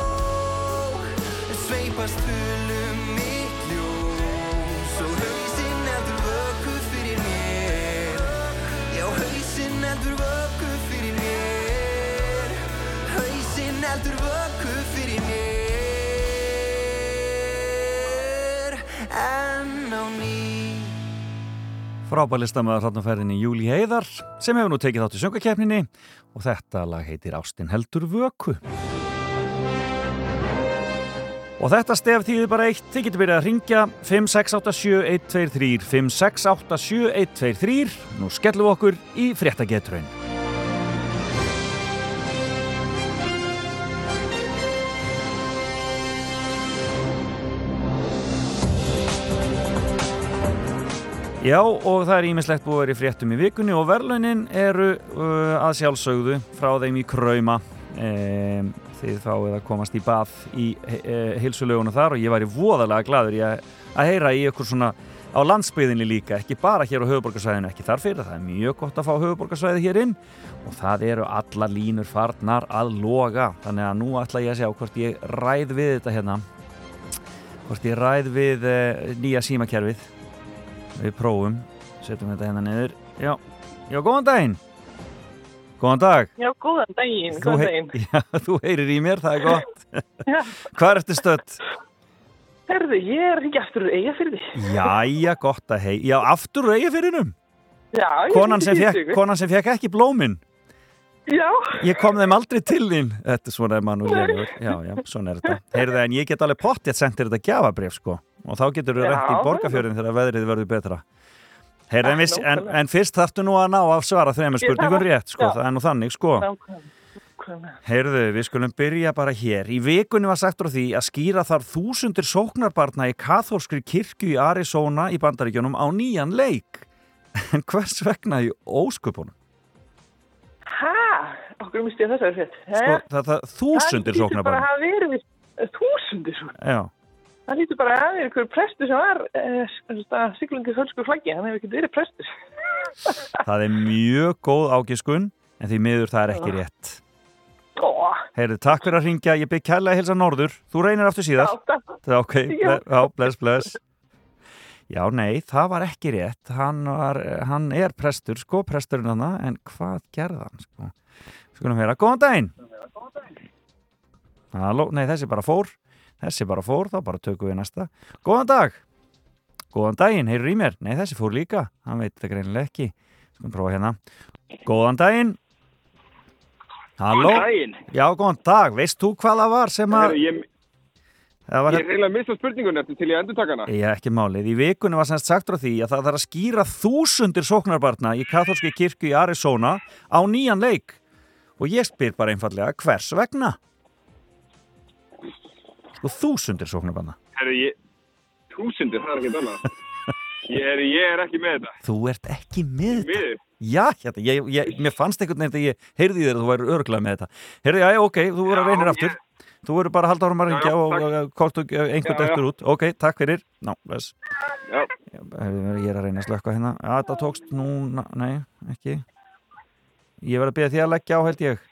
Speaker 11: Sveipast hulum mitt ljós. Og hausinn heldur vöku fyrir mér. Já, hausinn heldur vöku heldur vöku fyrir mér. En á ný.
Speaker 1: Frábælistamaður þarna ferðinni Júli Heiðar sem hefur nú tekið þátt í söngakeppninni. Og þetta lag heitir Ástin heldur vöku. Og þetta stef þýðir bara eitt, þið getur byrjað að ringja 5687123 5687123 Nú skellum við okkur í fréttagetraun. Já, og það er ímislegt búið að vera í fréttum í vikunni og verðlaunin eru uh, að sjálfsögðu frá þeim í Krauma. Um, þið fáið að komast í bað í hilsulögunum þar og ég væri voðalega gladur að, að heyra í ykkur svona á landsbyðinni líka, ekki bara hér á höfuborgarsvæðinu, ekki þar fyrir, það er mjög gott að fá höfuborgarsvæði hér inn og það eru alla línur farnar að loga, þannig að nú ætla ég að sjá hvort ég ræð við þetta hérna. Hvort ég ræð við uh, nýja símakerfið við prófum, setjum þetta hérna niður. Já, já, góðan daginn. Góðan dag.
Speaker 12: Já, góðan daginn,
Speaker 1: Þú
Speaker 12: góðan
Speaker 1: hei-
Speaker 12: daginn.
Speaker 1: Já, þú heyrir í mér, það er gott.
Speaker 12: Já.
Speaker 1: Hvað ertu stödd?
Speaker 12: Herðu, ég er ekki aftur eiga fyrir því.
Speaker 1: Jæja, gott að hei Já, aftur eigafyrinum
Speaker 12: Já, ég
Speaker 1: konan konan sem fekk ekki blómin.
Speaker 12: Já.
Speaker 1: Ég kom þeim aldrei til þín. Þetta er svona er mann og lélugur Já, já, svona er þetta. Heyrðu, en ég get alveg pottið sendir þetta gjafabrif sko Og þá getur þú rent í borgarfjörðin þegar veðrið verður betra Heyrðu, en, viss, en, en fyrst þarftu nú að ná að svara
Speaker 12: þarf
Speaker 1: spurningum
Speaker 12: að-
Speaker 1: rétt sko, það er nú þannig sko. Heyrðu, við skulum byrja bara hér. Í vikunni var sagt frá því að skýra þar þúsundir sóknarbarna í kathólskri kirkju í Arizona í bandaríkjónum á nýjan leik. En hvers vegna í ósköpunum?
Speaker 12: Hæ? Okkur misti ég frétt.
Speaker 1: Sko, það, það, þúsundir sóknarbarna.
Speaker 12: bara að hafa verið við þúsundir svo. Það lítur bara að verið einhver prestur sem var eh, siglundi fölsku flaggi. Hann hefur ekki verið prestur.
Speaker 1: það er mjög góð ágiskun, en því miður það er ekki rétt.
Speaker 12: Ó,
Speaker 1: Heyrðu, takk fyrir að ringja. Ég bygg kærlega að hilsa norður. Þú reynir aftur síðar.
Speaker 12: já.
Speaker 1: Það er ok,
Speaker 12: Já.
Speaker 1: ble, já, bless, bless. Já, nei, það var ekki rétt. Hann, var, hann er prestur, sko, presturinn hann, en hvað gerði hann, sko? Skulum vera, góðan daginn. Halló, nei, þessi bara fór. Þessi bara fór, þá bara tökum við næsta. Góðan dag. Góðan daginn, heyrur í mér. Nei, þessi fór líka. Hann veit þetta greinilega ekki. Skulum prófa hérna. Góðan daginn. Halló.
Speaker 13: Góðan daginn.
Speaker 1: Já, góðan dag. Veist þú hvað það var sem að...
Speaker 13: Ég, ég er reyna að missa spurningun eftir til ég endur taka hana.
Speaker 1: Já, ekki málið. Í vikunni var semst sagt frá því að það þarf að skýra þúsundir sóknarbarna í katholski kirkju í Arizona á nýjan leik. Og ég spyr bara einfallega hvers vegna? Sko þúsundir sóknarbarna.
Speaker 13: Herru, ég... Túsundir, það er ekki annað. Ég ég er ekki með þetta.
Speaker 1: Þú ert ekki með þetta.
Speaker 13: Miður.
Speaker 1: Já, hérna, ég, ég, mér fannst einhvern veginn þegar ég heyrði þér að þú væri örglega með þetta. Heyrði, já, ok, þú verður að reynir aftur. Þú verður bara að halda árum að ringja og, og, og þú einhvern eftir út. Ok, takk fyrir. Ná.
Speaker 13: Já.
Speaker 1: Ég er að reyna að slökka hérna. Já, þetta tókst nú, nei, ekki. Ég verð að byrja því að leggja á, held ég.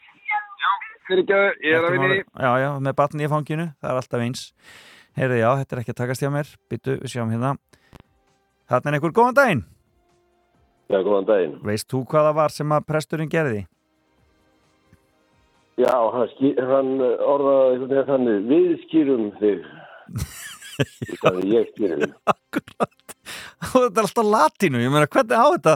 Speaker 13: Fyrir ekki að ég er að
Speaker 1: máli. Já, já, með batni í fanginu, það er alltaf eins. Heyrði, já, þetta er ekki að takast hjá mér. Byttu, við sjáum hérna. Þarna er einhver góðan daginn.
Speaker 14: Já, góðan daginn.
Speaker 1: Veist þú hvað það var sem að presturinn gerði?
Speaker 14: Já, hann, hann uh, orðaði þannig, við skýrum þig. Þannig ég skýrum þig.
Speaker 1: Og þetta er alltaf latínu, ég meina hvernig á þetta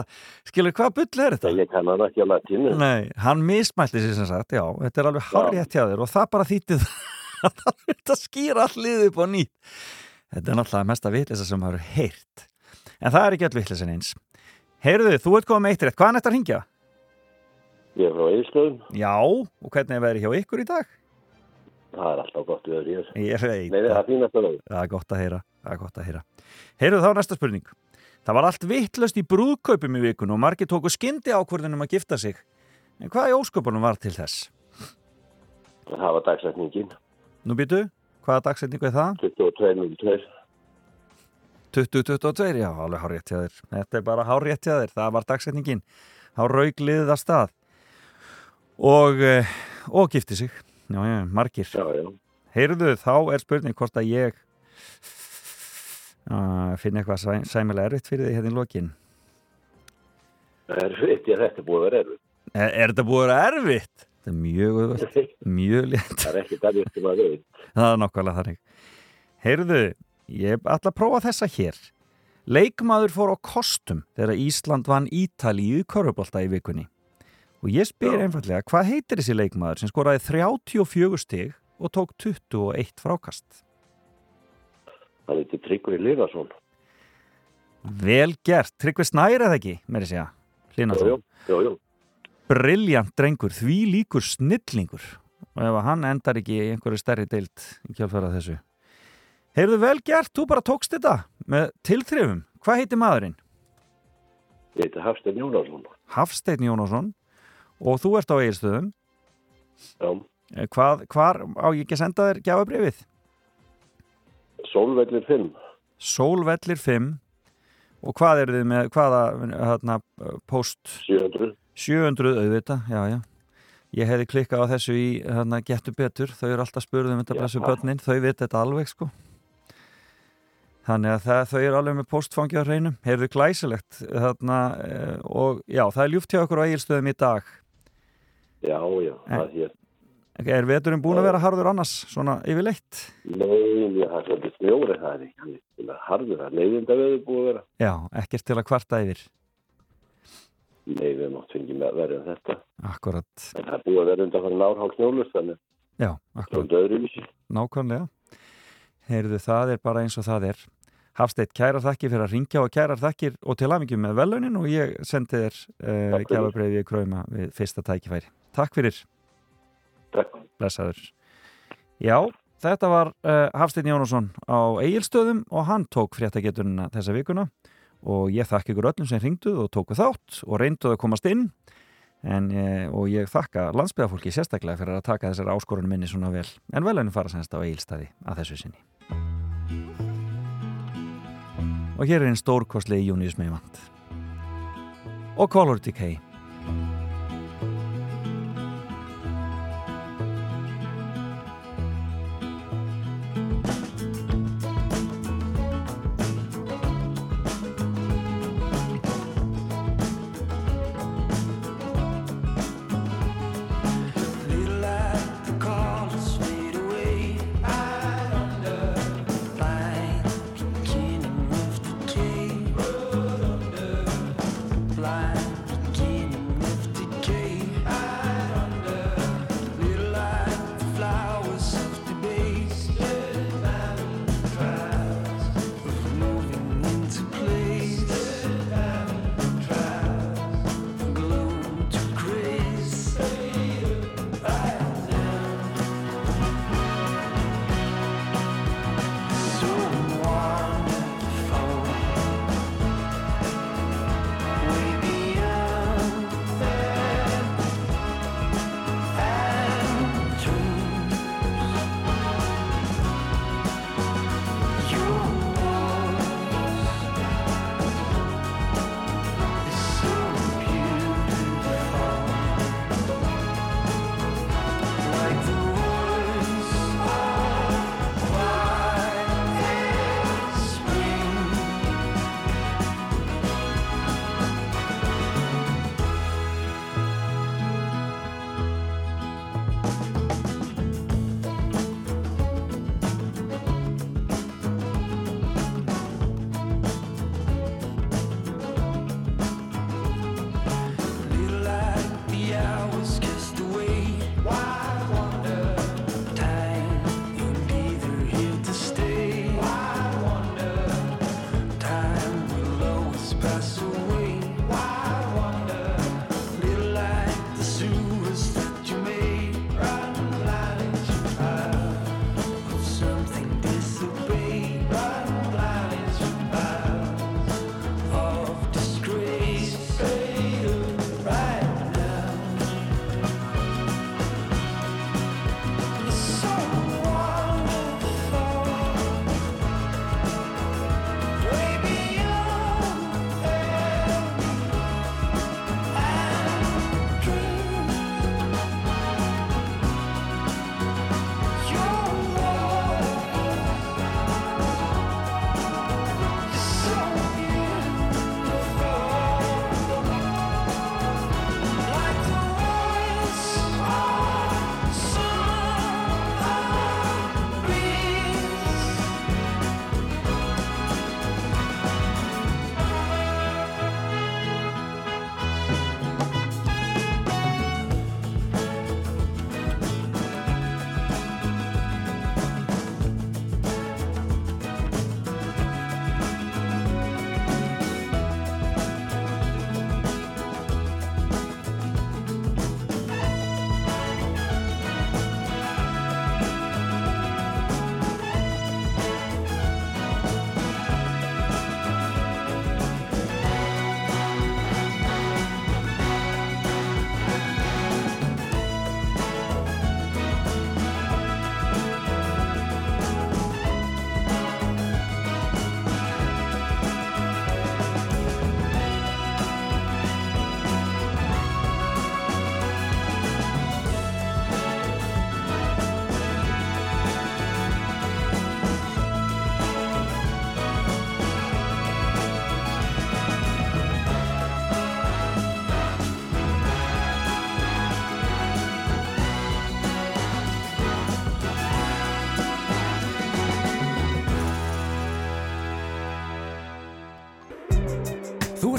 Speaker 1: skilur, hvað bull er þetta?
Speaker 14: Ég kann hann ekki á latínu.
Speaker 1: Nei, hann mismælti sér sem sagt, já, þetta er alveg harrið hjá þér og það bara þýttið að það verður að skýra all liðið upp á nýtt Þetta er náttúrulega mesta vitleysa sem maður hefur heyrt en það er ekki öll vitleysin eins Heyrðu, þú ert komið með eitt rétt, hvaðan er þetta að ringja?
Speaker 14: Ég er frá Eilstöðum.
Speaker 1: Já, og hvernig er verið hjá ykkur í dag?
Speaker 14: Það er alltaf gott við að ríða. Nei, það er fínast að lög.
Speaker 1: Það er gott að heyra, það er gott að heyra Heyrðu þá næsta spurning Það var allt vittlust í brúðkaupum í vikun og margir tóku skyndi ákvörðunum að gifta sig En hvað í ósköpunum var til þess?
Speaker 14: Það var dagsetningin.
Speaker 1: Nú býtu, hvaða dagsetningu er það?
Speaker 14: 22.02.
Speaker 1: 2022, já, alveg hár rétt hjá þér Þetta er bara hár rétt hjá þér, það var dagsetningin Há rauk liðið að stað og, eh, og gifti sig Já, já, margir
Speaker 14: Já, já.
Speaker 1: Heyrðu, þá er spurning hvort að ég uh, finna eitthvað sæ, sæmilega erfitt fyrir því hérna í lokin
Speaker 14: er því að þetta er búið að vera erfið.
Speaker 1: Er, er þetta búið að vera erfitt? Þetta er mjög auðvöld, mjög létt
Speaker 14: Það er ekki það sem að við.
Speaker 1: Það er nokkvæmlega þannig Heyrðu, ég ætla að prófa þessa hér Leikmaður fór á kostum þegar Ísland vann Ítalíu í körfubolta í vikunni og ég spyr einfallega, hvað heitir þessi leikmaður sem skoraði 34 stig og tók 21 frákast?
Speaker 14: Það er Tryggvi Lifason.
Speaker 1: Vel gert, Tryggvi Snær eða ekki, með þessi að
Speaker 14: jú.
Speaker 1: Briljant drengur, því líkur snillingur og ef hann endar ekki í einhverju stærri deild í kjálfæra þessu Heyrðu vel gert, þú bara tókst þetta með tilþrifum. Hvað heitir maðurinn?
Speaker 14: Ég heiti Hafstein Jónásson.
Speaker 1: Hafsteinn Jónásson og þú ert á eiginstöðum.
Speaker 14: Já.
Speaker 1: Hvað, hvar á ég ekki að senda þér gjafabrifið?
Speaker 14: Sólvellir 5.
Speaker 1: Sólvellir 5 Og hvað eru þið með, hvaða hérna, post?
Speaker 14: 700
Speaker 1: 700 auðvitað, já, já. Ég hefði klikkað á þessu í hérna, getur betur, þau eru alltaf spurðum um þetta blessu börnin, þau veit þetta alveg sko. Þannig að það, þau eru alveg með postfangi á hreinum, heyrðu glæsilegt þarna, eh, og já, það er ljúft hjá okkur á eigilstöðum í dag.
Speaker 14: Já, já, það er
Speaker 1: Er veturinn búin að vera harður annars, svona yfirleitt?
Speaker 14: Nei, ég har svolítið snjóri það er ekki er harður að leiðinda veður búið að vera
Speaker 1: Já, ekkert til að kvarta yfir
Speaker 14: Nei, við mátt fengið með að vera um þetta
Speaker 1: Akkurat,
Speaker 14: En það er búið að vera undan fyrir nárhálf snjólust þannig
Speaker 1: já, akkurat
Speaker 14: Svolítið öðruvísi
Speaker 1: Nákvæmlega. Heyrðu, það er bara eins og það er. Hafsteitt, kærar þakkir fyrir að ringja og kærar þakkir og til aðmyggjum með velunin og ég sendi þér uh,
Speaker 14: fyrir.
Speaker 1: gjafabreyfi í kræma við fyrsta tækifæri. Takk fyrir. Blessaður. Já, þetta var uh, Hafsteinn Jónasson á Egilstöðum og hann tók fréttagetunina þessa vikuna og ég þakka ykkur öllum sem ringduð og tóku þátt og reynduð að komast inn en, uh, og ég þakka landsbyðafólki sérstaklega fyrir að taka þessar áskorunum minni svona vel en velunum fara semst á Egilstaði að þessu sinni. Og hér er einn stórkostlegi Június Meivand. Og Color Decay.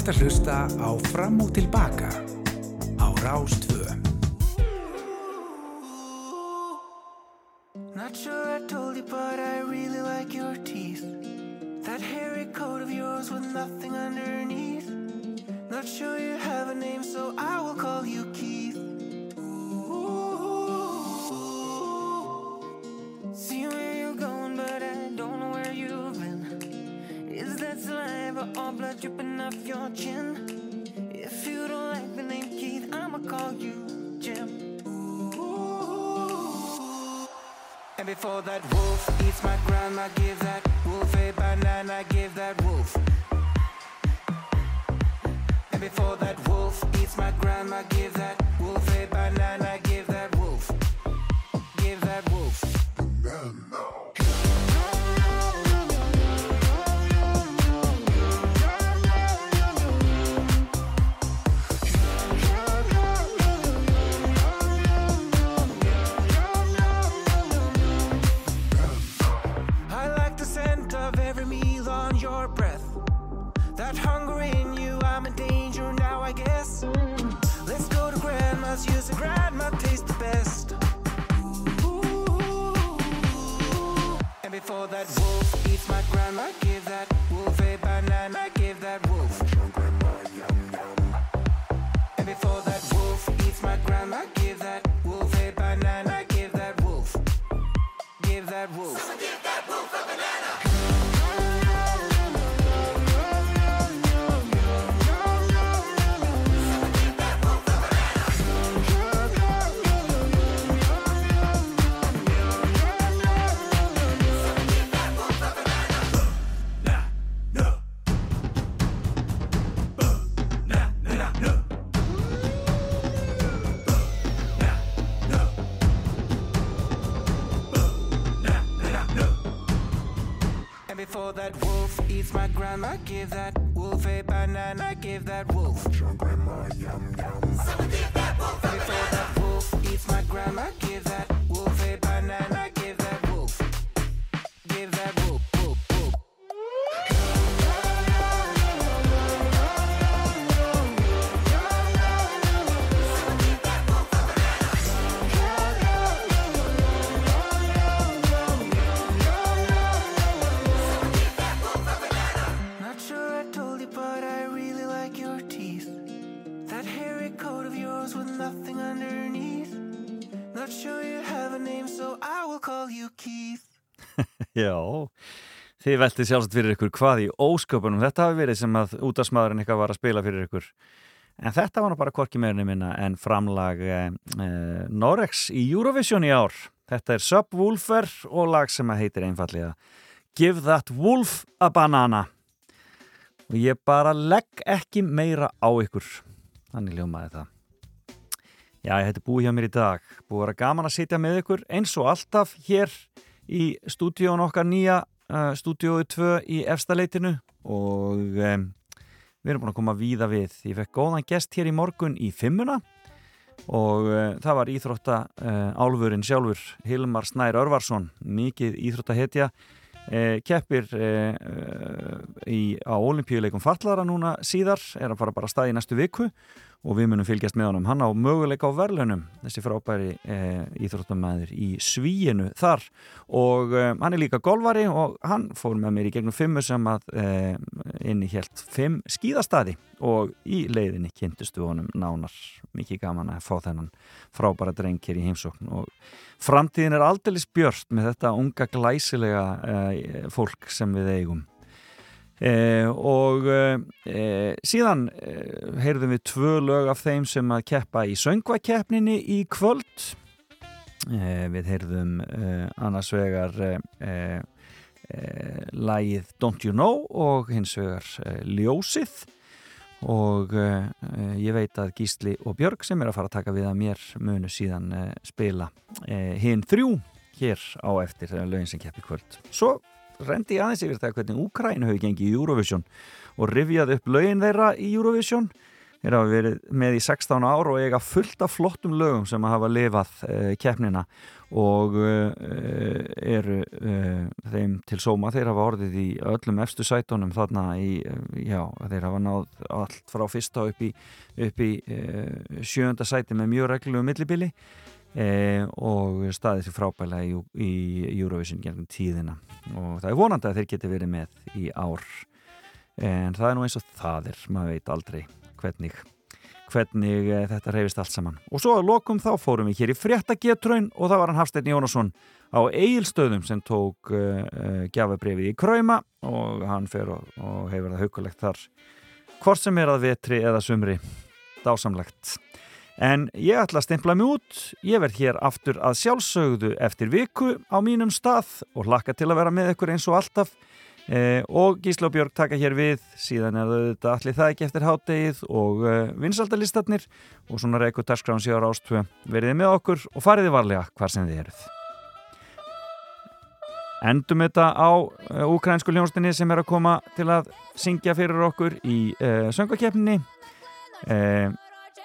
Speaker 8: Ert að hlusta á Fram og Tilbaka
Speaker 3: your chin? If you don't like the name Keith, I'ma call you Jim. And before that wolf eats my grandma, give that wolf a banana, give that wolf. And before that wolf eats my grandma, give that That wolf eats my grandma, give that wolf a banana, give that wolf. And before that wolf eats my grandma, give that wolf a banana, give that wolf. Give that wolf. And before that wolf eats my grandma, give that wolf a banana, give that wolf. Your grandma yum And before that wolf eats my grandma, give that wolf a banana,
Speaker 1: þið veltið sjálfsagt fyrir ykkur hvað í ósköpunum þetta hafi verið sem að útastmaðurinn eitthvað var að spila fyrir ykkur. En þetta var nú bara hvorki meirinu minna en framlag eh, eh, Norex í Eurovision í ár. Þetta er Subwoofer og lag sem að heitir einfallega Give That Wolf a Banana. Og ég bara legg ekki meira á ykkur. Þannig ljómaði það. Já, ég heiti búið hjá mér í dag. Búið að vera gaman að sitja með ykkur eins og alltaf hér í stúdíón okkar nýja stúdíói 2 í efstaleitinu og um, við erum búin að koma víða við. Ég fekk góðan gest hér í morgun í fimmuna og uh, það var íþrótta uh, álfurinn sjálfur Hilmar Snær Örvarsson, mikið íþrótta hetja uh, keppir í, á olimpíuleikum fallara núna síðar, er að fara bara að staði í næstu viku og við munum fylgjast með honum. Hann á möguleika á verðlunum, þessi frábæri e, íþróttamæður í svíinu þar. Og e, hann er líka golvari og hann fór með mér í gegnum fimmu sem að e, inni helt fimm skíðastadi og í leiðinni kynntustu honum nánar. Mikið gaman að fá þennan frábæra dreng hér í heimsókn. Og framtíðin er aldeilis björst með þetta unga glæsilega e, fólk sem við eigum Eh, og eh, síðan eh, heyrðum við tvö lög af þeim sem að keppa í söngvakeppninni í kvöld. Eh, við heyrðum eh, annars vegar eh, eh, lagið Don't You Know og hins vegar eh, Ljósið. Og eh, eh, ég veit að Gísli og Björg sem er að fara að taka við að mér munu síðan eh, spila eh, hinn þrjú hér á eftir þegar lögin sem keppi kvöld. Svo rendi aðeins yfir það hvernig Úkræn hefur gengið í Eurovision og rifjaði upp lögin þeirra í Eurovision Þeir hafa verið með í 16 ár og eiga fullt af flottum lögum sem hafa lifað uh, keppnina og uh, eru uh, þeim til sóma. Þeir hafa orðið í öllum efstu sætunum þarna í, uh, já, þeir hafa náð allt frá fyrsta upp í, upp í uh, sjönda sæti með mjög reglulegu millibili eh, og staðið sér frábælega í, í Eurovision gegnum tíðina. Og það er vonandi að þeir geti verið með í ár. En það er nú eins og það er, maður veit aldrei hvernig hvernig eh, þetta reyfist allt saman. Og svo að lokum þá fórum við hér í fréttagetraun og það var hann Hafsteinn Jónasson á Egilstöðum sem tók uh, uh, gjafabrefið í Krauma og hann fer og, og hefur það haukulegt þar. Hvort sem er að vetri eða sumri dásamlegt En ég ætla að stimpla mig út, ég verð hér aftur að sjálfsögðu eftir viku á mínum stað og hlakka til að vera með ykkur eins og alltaf eh, og Gísla og Björg taka hér við, síðan er þetta allir það ekki eftir háttegið og eh, vinsaldalistarnir og svona reyku dagskráðan síðar ástvö. Verðið með okkur og fariði varlega hvar sem þið eruð. Endum þetta á uh, ukrainsku hljónstinni sem er að koma til að syngja fyrir okkur í uh, söngakefninni. Uh,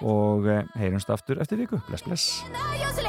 Speaker 1: og eh, heyrumst aftur eftir viku. Bless, bless.